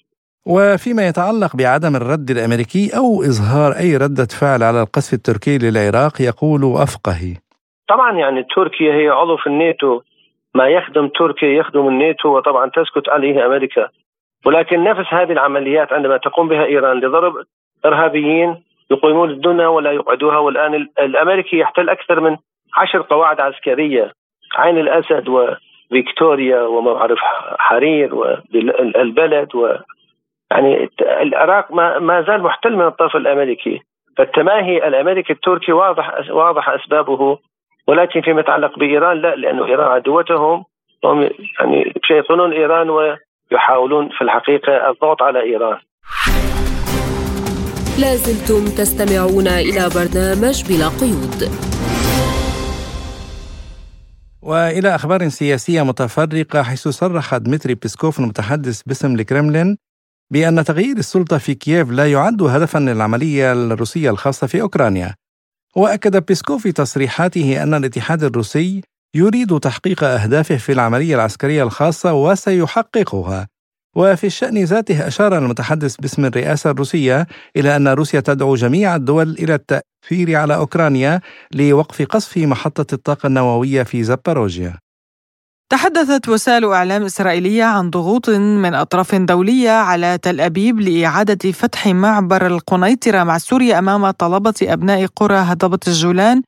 وفيما يتعلق بعدم الرد الأمريكي أو إظهار أي ردة فعل على القصف التركي للعراق يقول افقهي طبعا يعني تركيا هي عضو في الناتو. ما يخدم تركيا يخدم الناتو وطبعا تسكت عليه أمريكا. ولكن نفس هذه العمليات عندما تقوم بها إيران لضرب إرهابيين يقيمون الدنيا ولا يقعدوها. والآن الأمريكي يحتل أكثر من عشر قواعد عسكرية. عين الأسد وفيكتوريا وما اعرف حرير والبلد يعني العراق ما, ما زال محتل من الطرف الأمريكي فالتماهي الأمريكي التركي واضح واضح أسبابه ولكن فيما يتعلق بإيران لا لأنه إيران عدوتهم هم يعني يشيطنون إيران ويحاولون في الحقيقة الضغط على إيران. لازلتم تستمعون إلى برنامج بلا قيود. وإلى أخبار سياسية متفرقة حيث صرح دمتري بيسكوف المتحدث باسم الكرملين بأن تغيير السلطة في كييف لا يعد هدفا للعملية الروسية الخاصة في أوكرانيا. وأكد بيسكوف في تصريحاته أن الاتحاد الروسي يريد تحقيق أهدافه في العملية العسكرية الخاصة وسيحققها. وفي الشأن ذاته أشار المتحدث باسم الرئاسة الروسية إلى أن روسيا تدعو جميع الدول إلى التأثير على أوكرانيا لوقف قصف محطة الطاقة النووية في زاباروجيا. تحدثت وسائل إعلام إسرائيلية عن ضغوط من أطراف دولية على تل أبيب لإعادة فتح معبر القنيطرة مع سوريا أمام طلبة أبناء قرى هضبة الجولان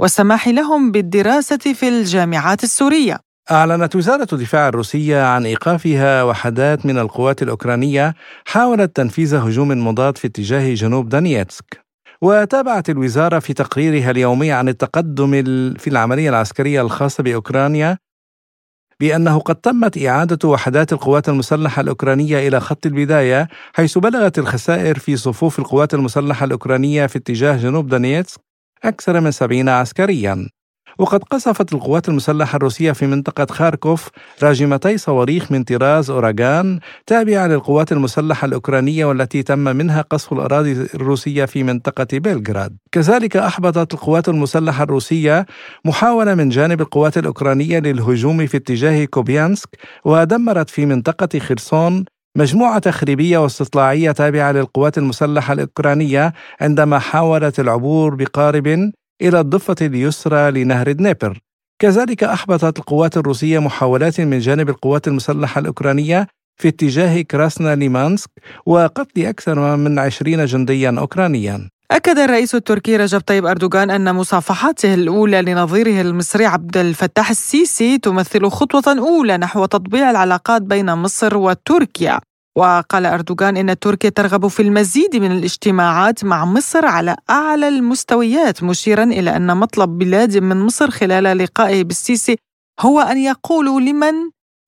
والسماح لهم بالدراسة في الجامعات السورية. أعلنت وزارة الدفاع الروسية عن إيقافها وحدات من القوات الأوكرانية حاولت تنفيذ هجوم مضاد في اتجاه جنوب دانييتسك. وتابعت الوزارة في تقريرها اليومي عن التقدم في العملية العسكرية الخاصة بأوكرانيا بأنه قد تمت إعادة وحدات القوات المسلحة الأوكرانية إلى خط البداية حيث بلغت الخسائر في صفوف القوات المسلحة الأوكرانية في اتجاه جنوب دونيتسك أكثر من سبعين عسكريا. وقد قصفت القوات المسلحة الروسية في منطقة خاركوف راجمتي صواريخ من طراز أوراغان تابعة للقوات المسلحة الأوكرانية والتي تم منها قصف الأراضي الروسية في منطقة بيلغراد كذلك أحبطت القوات المسلحة الروسية محاولة من جانب القوات الأوكرانية للهجوم في اتجاه كوبيانسك ودمرت في منطقة خرسون مجموعة تخريبية واستطلاعية تابعة للقوات المسلحة الأوكرانية عندما حاولت العبور بقارب إلى الضفة اليسرى لنهر دنيبر. كذلك أحبطت القوات الروسية محاولات من جانب القوات المسلحة الأوكرانية في اتجاه كراسنا ليمانسك وقتل أكثر من عشرين جنديا أوكرانيا. أكد الرئيس التركي رجب طيب أردوغان أن مصافحاته الأولى لنظيره المصري عبد الفتاح السيسي تمثل خطوة أولى نحو تطبيع العلاقات بين مصر وتركيا. وقال أردوغان إن تركيا ترغب في المزيد من الاجتماعات مع مصر على أعلى المستويات مشيرا إلى أن مطلب بلاد من مصر خلال لقائه بالسيسي هو أن يقولوا لمن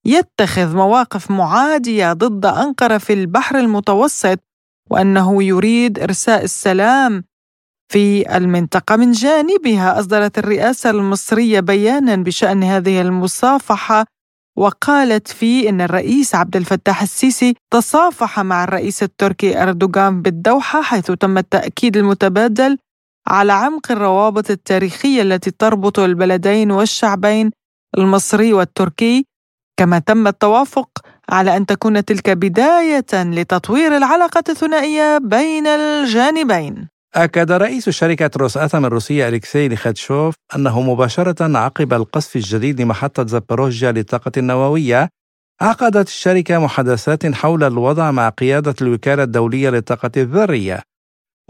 يتخذ مواقف معادية ضد أنقرة في البحر المتوسط وأنه يريد إرساء السلام في المنطقة. من جانبها أصدرت الرئاسة المصرية بيانا بشأن هذه المصافحة وقالت فيه إن الرئيس عبد الفتاح السيسي تصافح مع الرئيس التركي أردوغان بالدوحة حيث تم التأكيد المتبادل على عمق الروابط التاريخية التي تربط البلدين والشعبين المصري والتركي. كما تم التوافق على أن تكون تلك بداية لتطوير العلاقة الثنائية بين الجانبين. أكد رئيس شركة روس أتم الروسية أليكسي ليخاتشوف أنه مباشرة عقب القصف الجديد لمحطة زاباروجيا للطاقة النووية عقدت الشركة محادثات حول الوضع مع قيادة الوكالة الدولية للطاقة الذرية.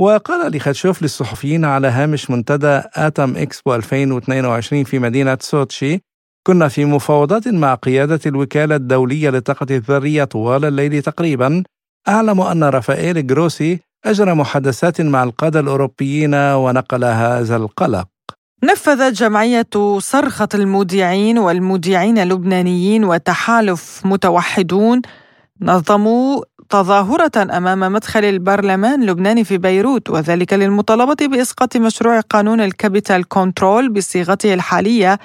وقال ليخاتشوف للصحفيين على هامش منتدى آتم إكسبو 2022 في مدينة سوتشي كنا في مفاوضات مع قيادة الوكالة الدولية للطاقة الذرية طوال الليل تقريبا. أعلم أن رافائيل جروسي أجرى محادثات مع القادة الأوروبيين ونقل هذا القلق. نفذت جمعية صرخة المودعين والمودعين اللبنانيين وتحالف متوحدون نظموا تظاهرة أمام مدخل البرلمان اللبناني في بيروت وذلك للمطالبة بإسقاط مشروع قانون ال capital control بصيغته الحالية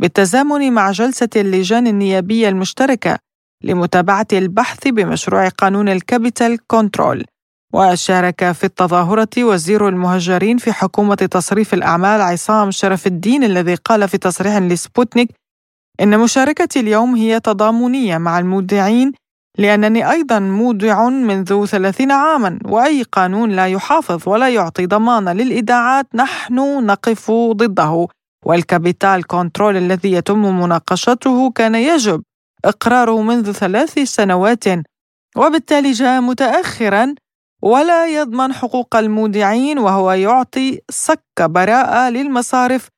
بالتزامن مع جلسة اللجان النيابية المشتركة لمتابعة البحث بمشروع قانون ال capital control وشارك في التظاهرة وزير المهجرين في حكومة تصريف الأعمال عصام شرف الدين الذي قال في تصريح لسبوتنيك إن مشاركتي اليوم هي تضامنية مع المودعين لأنني أيضا مودع منذ ثلاثين عاما وأي قانون لا يحافظ ولا يعطي ضمان للإيداعات نحن نقف ضده. وال capital control الذي يتم مناقشته كان يجب إقراره منذ ثلاث سنوات وبالتالي جاء متأخرا ولا يضمن حقوق المودعين وهو يعطي صك براءة للمصارف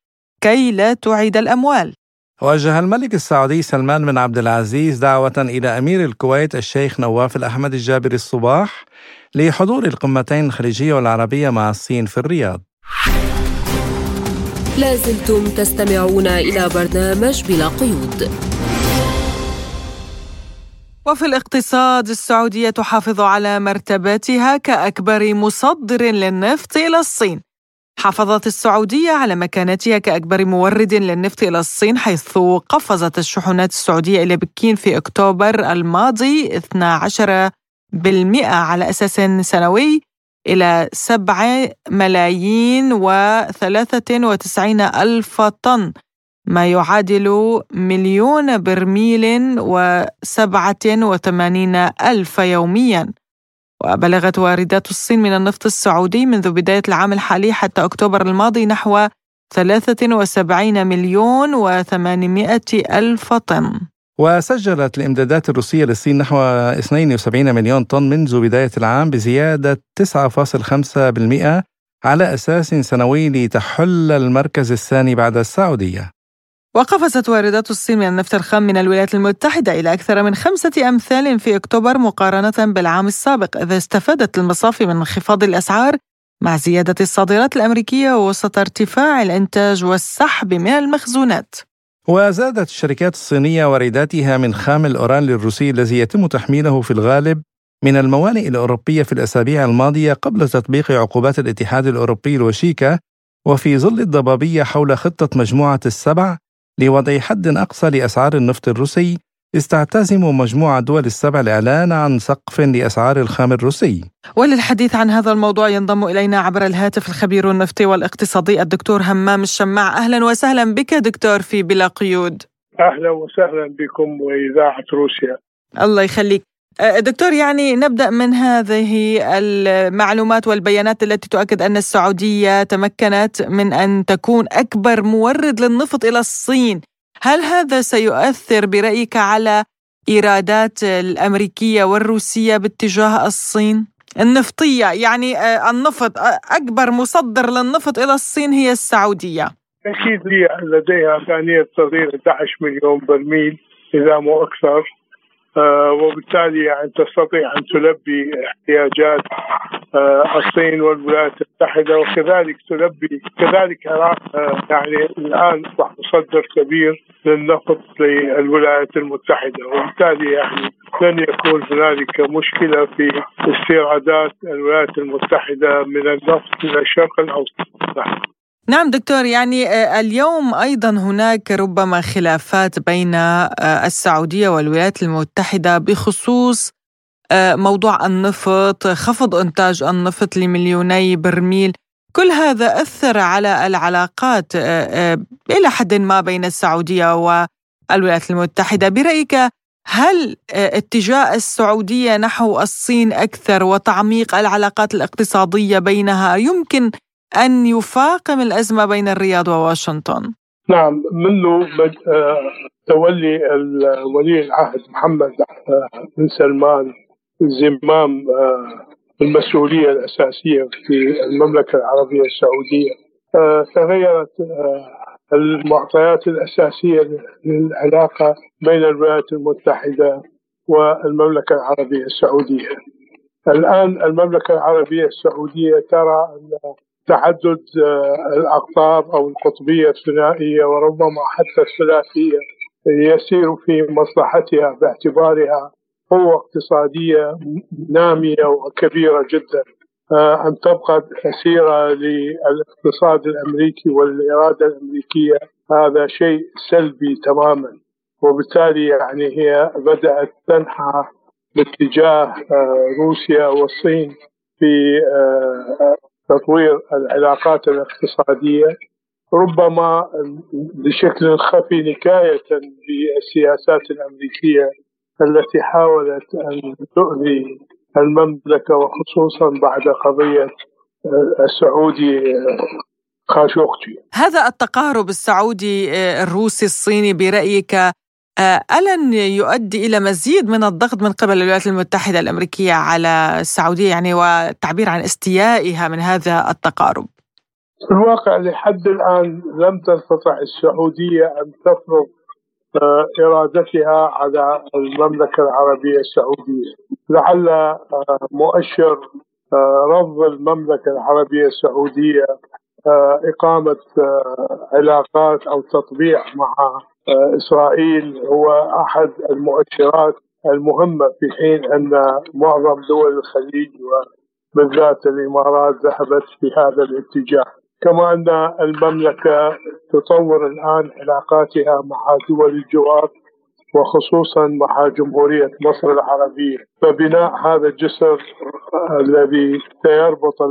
كي لا تعيد الأموال. وجه الملك السعودي سلمان بن عبد العزيز دعوة إلى أمير الكويت الشيخ نواف الأحمد الجابر الصباح لحضور القمتين الخليجية والعربية مع الصين في الرياض. لازلتم تستمعون إلى برنامج بلا قيود. وفي الاقتصاد السعودية تحافظ على مرتباتها كأكبر مصدر للنفط إلى الصين. حافظت السعودية على مكانتها كأكبر مورد للنفط إلى الصين حيث قفزت الشحنات السعودية إلى بكين في أكتوبر الماضي 12 بالمئة على أساس سنوي إلى 7 ملايين و93 ألف طن. ما يعادل مليون برميل وسبعة وثمانين ألف يومياً. وبلغت واردات الصين من النفط السعودي منذ بداية العام الحالي حتى أكتوبر الماضي نحو 73 مليون و800 ألف طن. وسجلت الإمدادات الروسية للصين نحو 72 مليون طن منذ بداية العام بزيادة 9.5% على أساس سنوي لتحل المركز الثاني بعد السعودية. وقفزت واردات الصين من النفط الخام من الولايات المتحدة إلى أكثر من خمسة أمثال في أكتوبر مقارنة بالعام السابق إذا استفادت المصافي من انخفاض الأسعار مع زيادة الصادرات الأمريكية وسط ارتفاع الإنتاج والسحب من المخزونات. وزادت الشركات الصينية وارداتها من خام الأوران الروسي الذي يتم تحميله في الغالب من الموانئ الأوروبية في الأسابيع الماضية قبل تطبيق عقوبات الاتحاد الأوروبي الوشيكة وفي ظل الضبابية حول خطة مجموعة السبع لوضع حد أقصى لأسعار النفط الروسي استعتزم مجموعة دول السبع الإعلان عن سقف لأسعار الخام الروسي. وللحديث عن هذا الموضوع ينضم إلينا عبر الهاتف الخبير النفطي والاقتصادي الدكتور همام الشماع. أهلا وسهلا بك دكتور في بلا قيود. أهلا وسهلا بكم وإذاعة روسيا. الله يخليك. دكتور يعني نبدأ من هذه المعلومات والبيانات التي تؤكد أن السعودية تمكنت من أن تكون أكبر مورد للنفط إلى الصين، هل هذا سيؤثر برأيك على إيرادات الأمريكية والروسية باتجاه الصين؟ النفطية يعني آه، النفط آه، أكبر مصدر للنفط إلى الصين هي السعودية. أكيد هي لديها امكانيه تصدير 11 مليون برميل اذا مو أكثر آه، وبالتالي يعني تستطيع أن تلبي احتياجات آه، الصين والولايات المتحدة وكذلك تلبي كذلك العراق آه، يعني الآن أصبح مصدر كبير للنفط للولايات المتحدة وبالتالي يعني لن يكون هنالك مشكلة في استيرادات الولايات المتحدة من النفط إلى الشرق الأوسط. نعم دكتور يعني آه، اليوم أيضا هناك ربما خلافات بين آه، السعودية والولايات المتحدة بخصوص آه، موضوع النفط خفض إنتاج النفط لمليوني برميل. كل هذا أثر على العلاقات إلى حد ما بين السعودية والولايات المتحدة. برأيك هل اتجاه السعودية نحو الصين أكثر وتعميق العلاقات الاقتصادية بينها يمكن أن يفاقم الأزمة بين الرياض وواشنطن؟ نعم منذ آه، تولي ولي العهد محمد آه، بن سلمان زمام آه، المسؤولية الأساسية في المملكة العربية السعودية تغيرت المعطيات الأساسية للعلاقة بين الولايات المتحدة والمملكة العربية السعودية الآن المملكة العربية السعودية ترى أن تعدد آه، الأقطاب أو القطبية الثنائية وربما حتى الثلاثية يسير في مصلحتها باعتبارها قوة اقتصادية نامية وكبيرة جدا. آه، أن تبقى أسيرة للاقتصاد الأمريكي والإرادة الأمريكية هذا شيء سلبي تماما. وبالتالي يعني هي بدأت تنحى باتجاه آه، روسيا والصين في تطوير العلاقات الاقتصادية ربما بشكل خفي نكاية بالسياسات الأمريكية التي حاولت أن تؤذي المملكة وخصوصا بعد قضية السعودي خاشوقجي. هذا التقارب السعودي الروسي الصيني برأيك آه، ألن يؤدي إلى مزيد من الضغط من قبل الولايات المتحدة الأمريكية على السعودية يعني والتعبير عن استيائها من هذا التقارب. في الواقع لحد الآن لم تستطع السعودية أن تفرض آه، إرادتها على المملكة العربية السعودية. لعل آه، مؤشر رفض المملكة العربية السعودية إقامة علاقات أو تطبيع مع إسرائيل هو أحد المؤشرات المهمة في حين أن معظم دول الخليج وبالذات الإمارات ذهبت في هذا الاتجاه. كما أن المملكة تطور الآن علاقاتها مع دول الجوار وخصوصا مع جمهورية مصر العربية. فبناء هذا الجسر الذي سيربط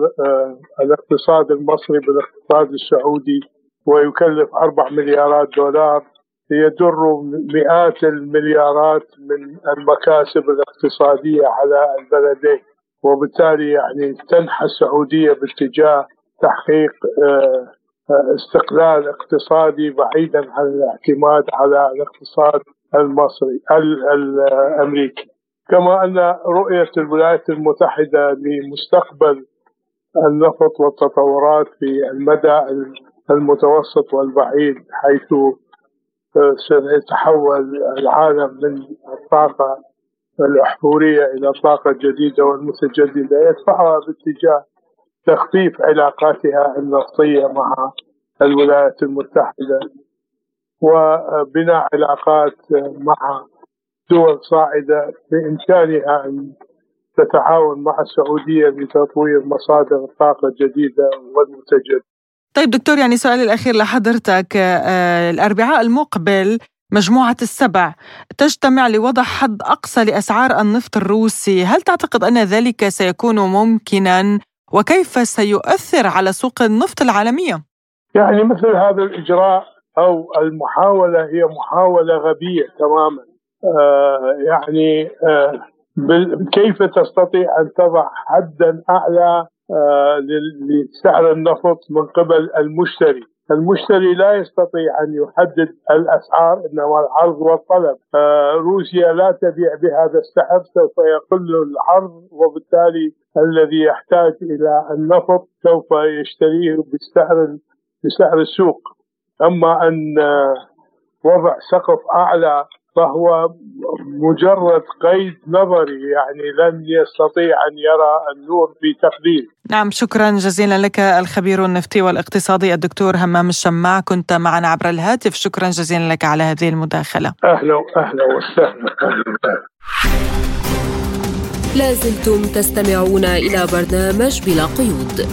الاقتصاد المصري بالاقتصاد السعودي ويكلف أربع مليارات دولار يدر مئات المليارات من المكاسب الاقتصادية على البلدين. وبالتالي يعني تنحى السعودية باتجاه تحقيق آه، آه، استقلال اقتصادي بعيدا عن الاعتماد على الاقتصاد المصري الأمريكي. كما أن رؤية الولايات المتحدة لمستقبل النفط والتطورات في المدى المتوسط والبعيد حيث سيتحول العالم من الطاقة الأحفورية إلى طاقة جديدة والمتجددة يدفعها باتجاه تخفيف علاقاتها النفطية مع الولايات المتحدة. وبناء علاقات مع دول صاعدة بإمكانها أن تتعاون مع السعودية لتطوير مصادر الطاقة الجديدة والمتجددة طيب دكتور يعني سؤالي الأخير لحضرتك آه الأربعاء المقبل مجموعة السبع تجتمع لوضع حد أقصى لأسعار النفط الروسي. هل تعتقد أن ذلك سيكون ممكنا؟ وكيف سيؤثر على سوق النفط العالمية؟ يعني مثل هذا الإجراء أو المحاولة هي محاولة غبية تماما. آه يعني آه كيف تستطيع أن تضع حدا أعلى آه، لسعر النفط من قبل المشتري؟ المشتري لا يستطيع أن يحدد الأسعار إنما العرض والطلب. آه، روسيا لا تبيع بهذا السعر سوف يقل العرض وبالتالي الذي يحتاج إلى النفط سوف يشتريه بالسعر بسعر السوق. أما أن آه، وضع سقف أعلى فهو مجرد قيد نظري يعني لن يستطيع أن يرى النور في تقدير. نعم شكرا جزيلا لك الخبير النفطي والاقتصادي الدكتور همام الشماع كنت معنا عبر الهاتف شكرا جزيلا لك على هذه المداخلة. أهلا أهلا وسهلا. لازلتم تستمعون إلى برنامج بلا قيود.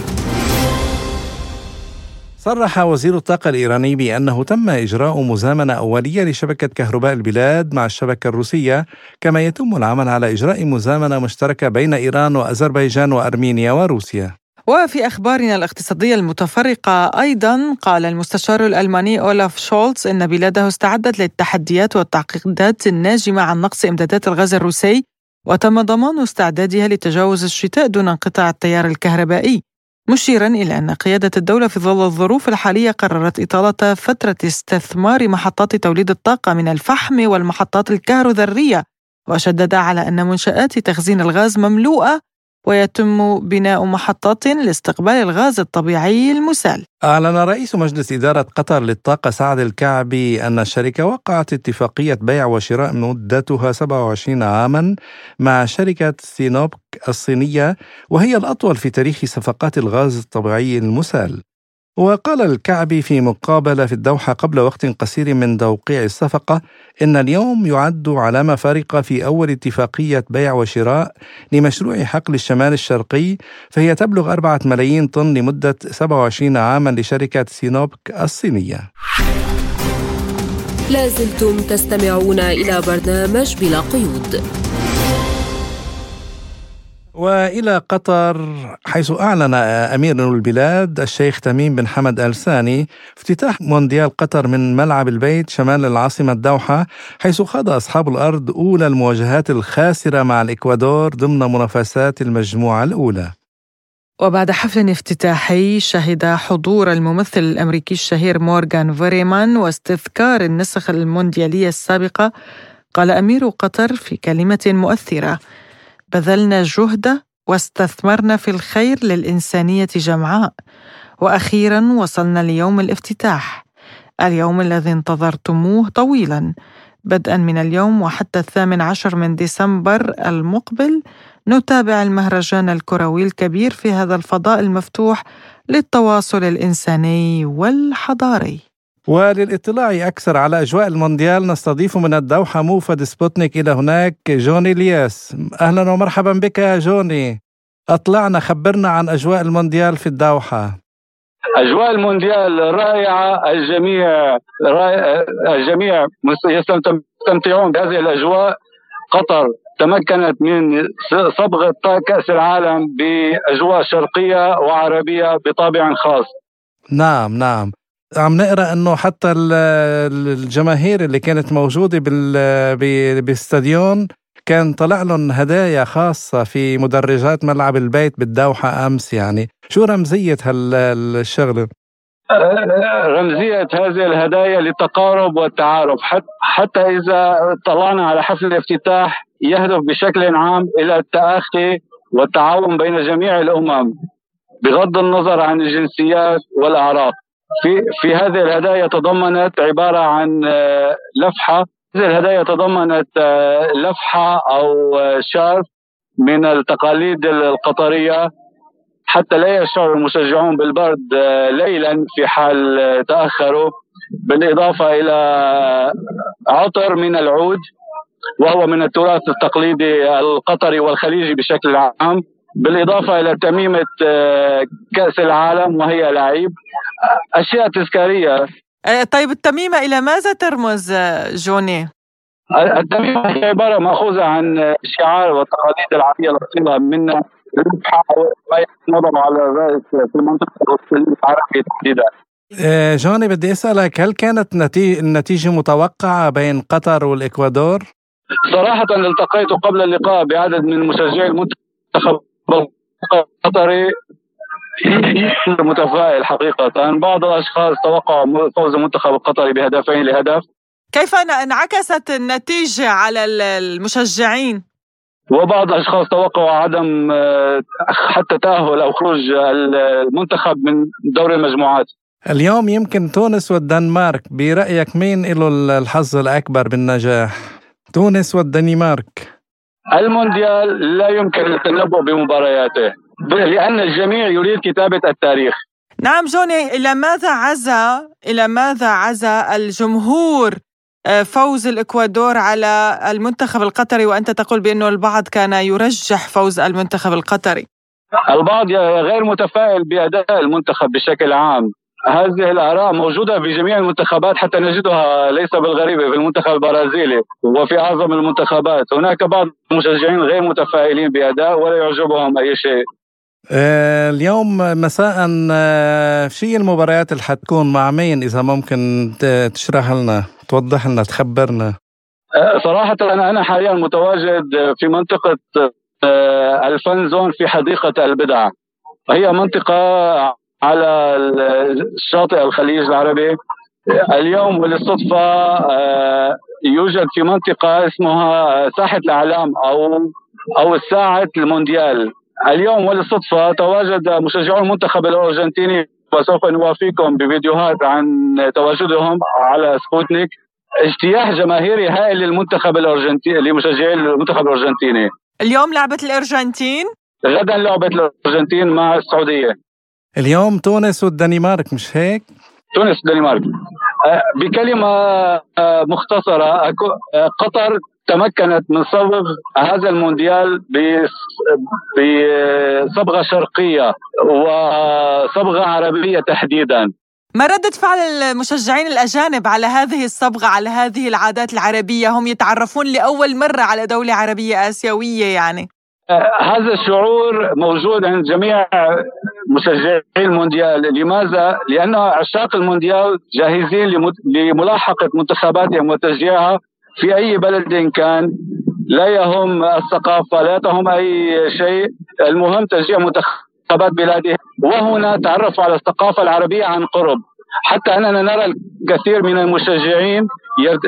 صرح وزير الطاقة الإيراني بأنه تم إجراء مزامنة أولية لشبكة كهرباء البلاد مع الشبكة الروسية كما يتم العمل على إجراء مزامنة مشتركة بين إيران وأذربيجان وأرمينيا وروسيا. وفي أخبارنا الاقتصادية المتفرقة أيضا قال المستشار الألماني أولاف شولتز إن بلاده استعدت للتحديات والتعقيدات الناجمة عن نقص إمدادات الغاز الروسي وتم ضمان استعدادها لتجاوز الشتاء دون انقطاع التيار الكهربائي. مشيرا إلى أن قيادة الدولة في ظل الظروف الحالية قررت إطالة فترة استثمار محطات توليد الطاقة من الفحم والمحطات الكهروذرية وشدد على أن منشآت تخزين الغاز مملوءة ويتم بناء محطات لاستقبال الغاز الطبيعي المسال. أعلن رئيس مجلس إدارة قطر للطاقة سعد الكعبي أن الشركة وقعت اتفاقية بيع وشراء مدتها 27 عاما مع شركة سينوبك الصينية وهي الأطول في تاريخ صفقات الغاز الطبيعي المسال. وقال الكعبي في مقابلة في الدوحة قبل وقت قصير من توقيع الصفقة إن اليوم يعد علامة فارقة في أول اتفاقية بيع وشراء لمشروع حقل الشمال الشرقي فهي تبلغ أربعة ملايين طن لمدة 27 عاما لشركة سينوبك الصينية. لازلتم تستمعون إلى برنامج بلا قيود. وإلى قطر حيث أعلن أمير البلاد الشيخ تميم بن حمد ال ثاني افتتاح مونديال قطر من ملعب البيت شمال العاصمة الدوحة حيث خاض أصحاب الأرض أولى المواجهات الخاسرة مع الإكوادور ضمن منافسات المجموعة الأولى. وبعد حفل افتتاحي شهد حضور الممثل الأمريكي الشهير مورغان فيريمان واستذكار النسخ المونديالية السابقة قال أمير قطر في كلمة مؤثرة بذلنا جهد واستثمرنا في الخير للإنسانية جمعاء. وأخيرا وصلنا ليوم الافتتاح. اليوم الذي انتظرتموه طويلا. بدءا من اليوم وحتى الثامن عشر من ديسمبر المقبل نتابع المهرجان الكروي الكبير في هذا الفضاء المفتوح للتواصل الإنساني والحضاري. وللاطلاع أكثر على أجواء المونديال نستضيف من الدوحة موفد سبوتنيك إلى هناك جون إلياس. أهلا ومرحبا بك يا جوني. أطلعنا خبرنا عن أجواء المونديال في الدوحة. أجواء المونديال رائعة الجميع رائع الجميع يستمتعون بهذه الأجواء. قطر تمكنت من صبغ كأس العالم بأجواء شرقية وعربية بطابع خاص. نعم نعم. عم نقرأ إنه حتى الجماهير اللي كانت موجودة بالاستاديون كان طلع لهم هدايا خاصة في مدرجات ملعب البيت بالدوحة أمس يعني. شو رمزية هالشغلة؟ رمزية هذه الهدايا للتقارب والتعارف. حتى إذا طلعنا على حفل الافتتاح يهدف بشكل عام إلى التأخي والتعاون بين جميع الأمم بغض النظر عن الجنسيات والأعراق. في في هذه الهدايا تضمنت عبارة عن آه، لفحة. هذه الهدايا تضمنت آه، لفحة أو آه، شارف من التقاليد القطرية. حتى لا يشعر المشجعون بالبرد ليلا في حال تأخروا. بالإضافة إلى عطر من العود وهو من التراث التقليدي القطري والخليجي بشكل عام. بالإضافة إلى تميمة آه، كأس العالم وهي لعيب أشياء تذكارية آه، طيب التميمة إلى ماذا ترمز آه، جوني؟ التميمة هي عبارة مأخوذة عن شعار والتقاليد العربية الأصيلة من ما ينضم على الرأس في المنطقة العربية تحديدا جوني بدي أسألك هل كانت النتيجة متوقعة بين قطر والإكوادور؟ صراحة التقيت قبل اللقاء بعدد من مشجعي المنتخب القطري متفائل حقيقة. بعض الأشخاص توقعوا فوز المنتخب القطري بهدفين لهدف. كيف انعكست النتيجة على المشجعين؟ وبعض الأشخاص توقعوا عدم آه، حتى تأهل أو خروج المنتخب من دوري المجموعات. اليوم يمكن تونس والدنمارك برأيك مين له الحظ الأكبر بالنجاح؟ تونس والدنمارك. المونديال لا يمكن التنبؤ بمبارياته لأن الجميع يريد كتابة التاريخ. نعم جوني إلى ماذا عزا إلى ماذا عزا الجمهور آه، فوز الإكوادور على المنتخب القطري؟ وأنت تقول بأنه البعض كان يرجح فوز المنتخب القطري. البعض غير متفائل بأداء المنتخب بشكل عام. هذه الآراء موجودة في جميع المنتخبات حتى نجدها ليس بالغريبه في المنتخب البرازيلي وفي أعظم المنتخبات. هناك بعض المشجعين غير متفائلين بأداء ولا يعجبهم أي شيء. آه، اليوم مساء آه، شيء المباريات اللي حتكون مع مين إذا ممكن تشرح لنا توضح لنا تخبرنا آه، صراحة أنا أنا حاليا متواجد في منطقة الفن زون في حديقة البدع. هي منطقة على شاطئ الخليج العربي. اليوم وللصدفة يوجد في منطقة اسمها ساحة الأعلام أو أو الساعة المونديال. اليوم وللصدفة تواجد مشجعو المنتخب الأرجنتيني وسوف نوافيكم بفيديوهات عن تواجدهم على سبوتنيك اجتياح جماهيري هائل للمنتخب الأرجنتيني لمشجعي المنتخب الأرجنتيني. اليوم لعبة الأرجنتين؟ غدا لعبة الأرجنتين مع السعودية. اليوم تونس والدنمارك مش هيك؟ تونس والدنمارك. أه، بكلمة أه، مختصرة. أه، قطر تمكنت من صبغ هذا المونديال بصبغه شرقية وصبغة عربية تحديدا. ما ردة فعل المشجعين الأجانب على هذه الصبغة على هذه العادات العربية؟ هم يتعرفون لأول مرة على دولة عربية آسيوية يعني. هذا الشعور موجود عند جميع مشجعي المونديال. لماذا؟ لأن عشاق المونديال جاهزين لملاحقة منتخباتهم وتشجيعها في أي بلد كان. لا يهم الثقافة لا يهم أي شيء. المهم تشجيع منتخبات بلاده وهنا تعرفوا على الثقافة العربية عن قرب. حتى أننا نرى الكثير من المشجعين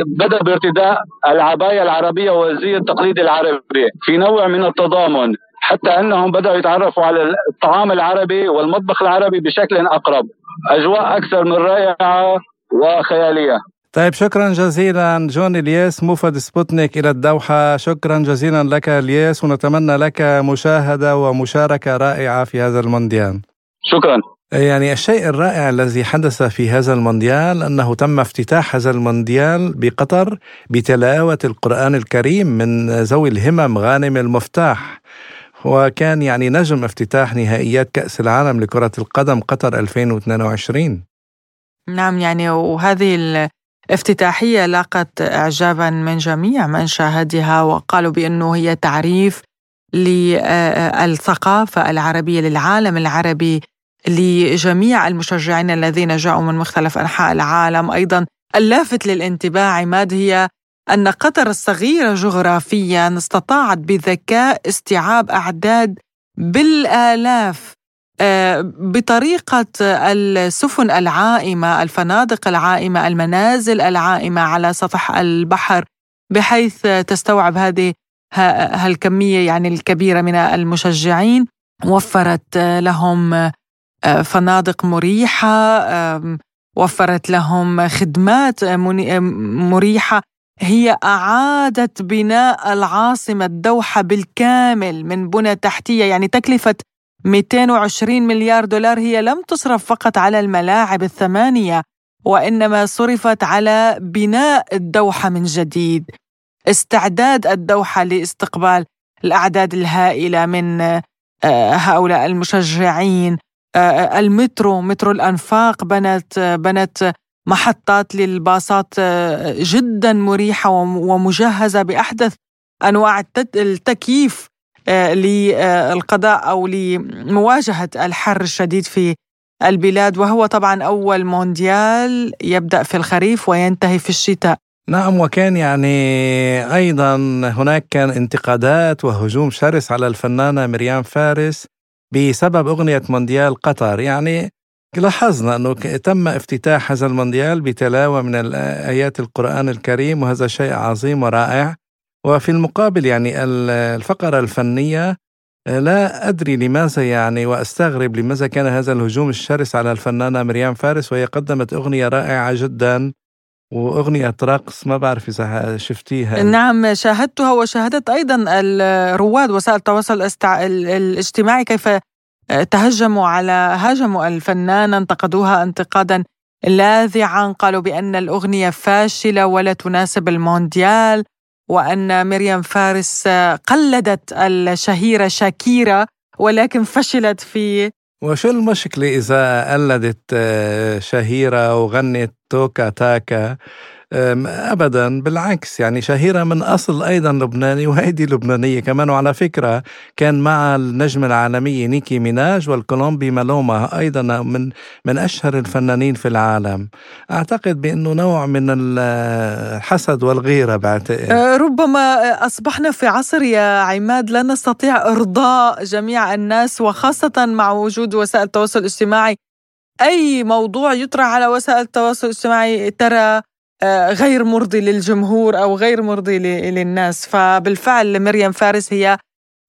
بدأ بارتداء العباية العربية والزي التقليدي العربي في نوع من التضامن حتى أنهم بدأوا يتعرفوا على الطعام العربي والمطبخ العربي بشكل أقرب. أجواء أكثر من رائعة وخيالية. طيب شكرا جزيلا. جون إلياس موفد سبوتنيك إلى الدوحة. شكرا جزيلا لك إلياس ونتمنى لك مشاهدة ومشاركة رائعة في هذا المونديال. شكرا. يعني الشيء الرائع الذي حدث في هذا المونديال أنه تم افتتاح هذا المونديال بقطر بتلاوة القرآن الكريم من ذوي الهمم غانم المفتاح. وكان يعني نجم افتتاح نهائيات كأس العالم لكرة القدم قطر 2022 نعم يعني وهذه افتتاحية لاقت إعجابا من جميع من شاهدها وقالوا بأنه هي تعريف للثقافة العربية للعالم العربي لجميع المشجعين الذين جاءوا من مختلف أنحاء العالم. أيضا اللافت للانتباه عماد هي أن قطر الصغيرة جغرافيا استطاعت بذكاء استيعاب أعداد بالآلاف آه، بطريقة السفن العائمة الفنادق العائمة المنازل العائمة على سطح البحر بحيث تستوعب هذه هالكمية يعني الكبيرة من المشجعين. وفرت لهم فنادق مريحة وفرت لهم خدمات مريحة. هي أعادت بناء العاصمة الدوحة بالكامل من بنى تحتية. يعني تكلفة 220 مليار دولار هي لم تصرف فقط على الملاعب الثمانية وإنما صرفت على بناء الدوحة من جديد. استعداد الدوحة لاستقبال الأعداد الهائلة من آه، هؤلاء المشجعين. آه، المترو مترو الأنفاق بنت بنت محطات للباصات آه، جدا مريحة ومجهزة بأحدث أنواع التكييف آه، للقضاء أو لمواجهة الحر الشديد في البلاد. وهو طبعا أول مونديال يبدأ في الخريف وينتهي في الشتاء. نعم وكان يعني أيضا هناك كان انتقادات وهجوم شرس على الفنانة مريم فارس. بسبب أغنية مونديال قطر. يعني لاحظنا أنه تم افتتاح هذا المونديال بتلاوة من آيات القرآن الكريم وهذا شيء عظيم ورائع. وفي المقابل يعني الفقرة الفنية لا أدري لماذا يعني وأستغرب لماذا كان هذا الهجوم الشرس على الفنانة مريم فارس وهي قدمت أغنية رائعة جدا. وأغنية رقص ما بعرف إذا شفتيها. نعم شاهدتها وشاهدت أيضا الرواد وسائل التواصل الاجتماعي كيف تهجموا على هاجموا الفنانة انتقدوها انتقادا لاذعا قالوا بأن الأغنية فاشلة ولا تناسب المونديال وأن مريم فارس قلدت الشهيرة شاكيرا ولكن فشلت في وشو المشكلة إذا قلدت آه، شهيرة وغنت؟ توكا تاكا ابدا بالعكس يعني شهيرة من أصل أيضا لبناني وهيدي لبنانية كمان. وعلى فكرة كان مع النجمه العالميه نيكي ميناج والكولومبي مالوما أيضا من من أشهر الفنانين في العالم. أعتقد بأنه نوع من الحسد والغيرة بعتقد أه، ربما أصبحنا في عصر يا عماد لا نستطيع إرضاء جميع الناس وخاصة مع وجود وسائل التواصل الاجتماعي. أي موضوع يطرح على وسائل التواصل الاجتماعي ترى آه، غير مرضي للجمهور أو غير مرضي للناس. فبالفعل مريم فارس هي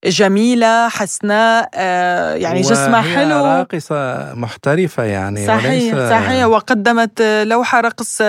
جميلة حسناء آه، يعني جسمها حلو. راقصة محترفة يعني صحيح وليس... صحيح. وقدمت لوحة رقص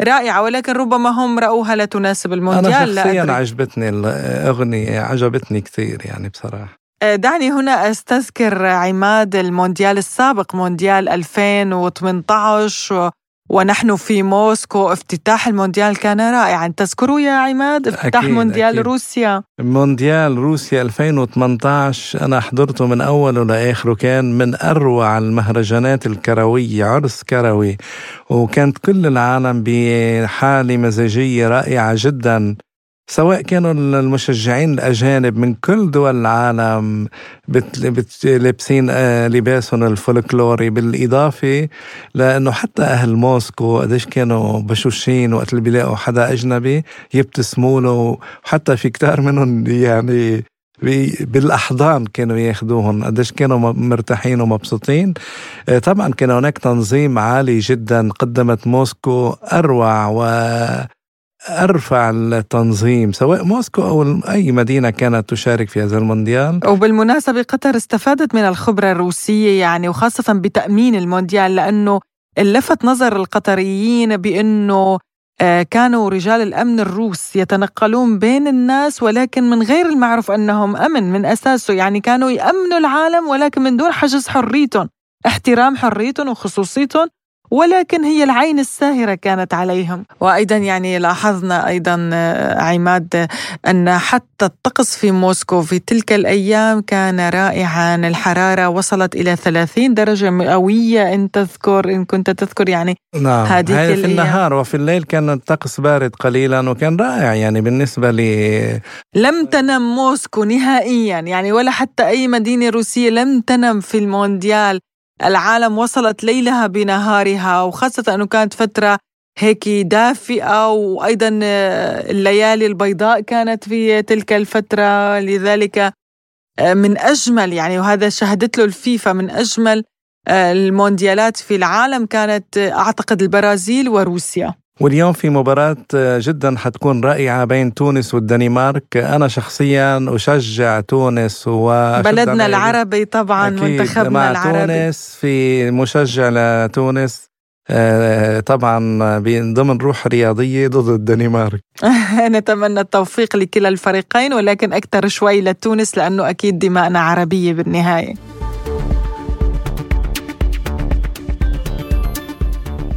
رائعة ولكن ربما هم رأوها لا تناسب المونديال أنا شخصيا عجبتني الأغنية عجبتني كثير يعني بصراحة. دعني هنا أستذكر عماد المونديال السابق مونديال 2018 ونحن في موسكو. افتتاح المونديال كان رائعا. تذكروا يا عماد افتتاح أكيد مونديال أكيد. روسيا؟ مونديال روسيا 2018 أنا حضرته من أوله لآخره كان من أروع المهرجانات الكروية عرس كروي. وكانت كل العالم بحالة مزاجية رائعة جدا. سواء كانوا المشجعين الأجانب من كل دول العالم لابسين آه، لباسهم الفولكلوري بالإضافة لأنه حتى أهل موسكو قديش كانوا بشوشين وقت اللي بيلاقوا حدا أجنبي يبتسموا له وحتى في كتار منهم يعني بالأحضان كانوا ياخذوهم قديش كانوا مرتاحين ومبسوطين. آه، طبعا كان هناك تنظيم عالي جدا قدمت موسكو أروع و أرفع التنظيم سواء موسكو أو أي مدينة كانت تشارك في هذا المونديال. وبالمناسبه قطر استفادت من الخبرة الروسية يعني وخاصة بتأمين المونديال لأنه لفت نظر القطريين بأنه آه، كانوا رجال الأمن الروس يتنقلون بين الناس ولكن من غير المعروف أنهم أمن من أساسه. يعني كانوا يأمنوا العالم ولكن من دون حجز حريتهم احترام حريتهم وخصوصيتهم ولكن هي العين الساهرة كانت عليهم. وأيضا يعني لاحظنا أيضا آه، عماد أن حتى الطقس في موسكو في تلك الأيام كان رائعا. الحرارة وصلت إلى 30 درجة مئوية إن تذكر إن كنت تذكر يعني نعم هذه في النهار وفي الليل كان الطقس بارد قليلا وكان رائع يعني بالنسبة لي لم تنم موسكو نهائيا يعني ولا حتى أي مدينة روسية لم تنم في المونديال. العالم وصلت ليلها بنهارها وخاصة أنه كانت فترة هيك دافئة وأيضا الليالي البيضاء كانت في تلك الفترة. لذلك من أجمل يعني وهذا شهدت له الفيفا من أجمل المونديالات في العالم كانت أعتقد البرازيل وروسيا. واليوم في مباراة جدا حتكون رائعة بين تونس والدنمارك. أنا شخصيا أشجع تونس بلدنا العربي طبعا منتخبنا مع العربي. تونس في مشجع لتونس آه، طبعا ضمن روح رياضية ضد الدنمارك. نتمنى التوفيق لكلا الفريقين ولكن أكثر شوي لتونس لأنه أكيد دماءنا عربية بالنهاية.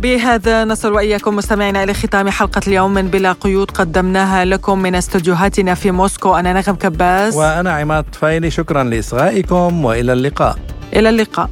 بهذا نصل وإياكم مستمعينا إلى ختام حلقة اليوم من بلا قيود قدمناها لكم من استديوهاتنا في موسكو. أنا نغم كباس وأنا عماد فايلي شكرا لإصغائكم وإلى اللقاء. إلى اللقاء.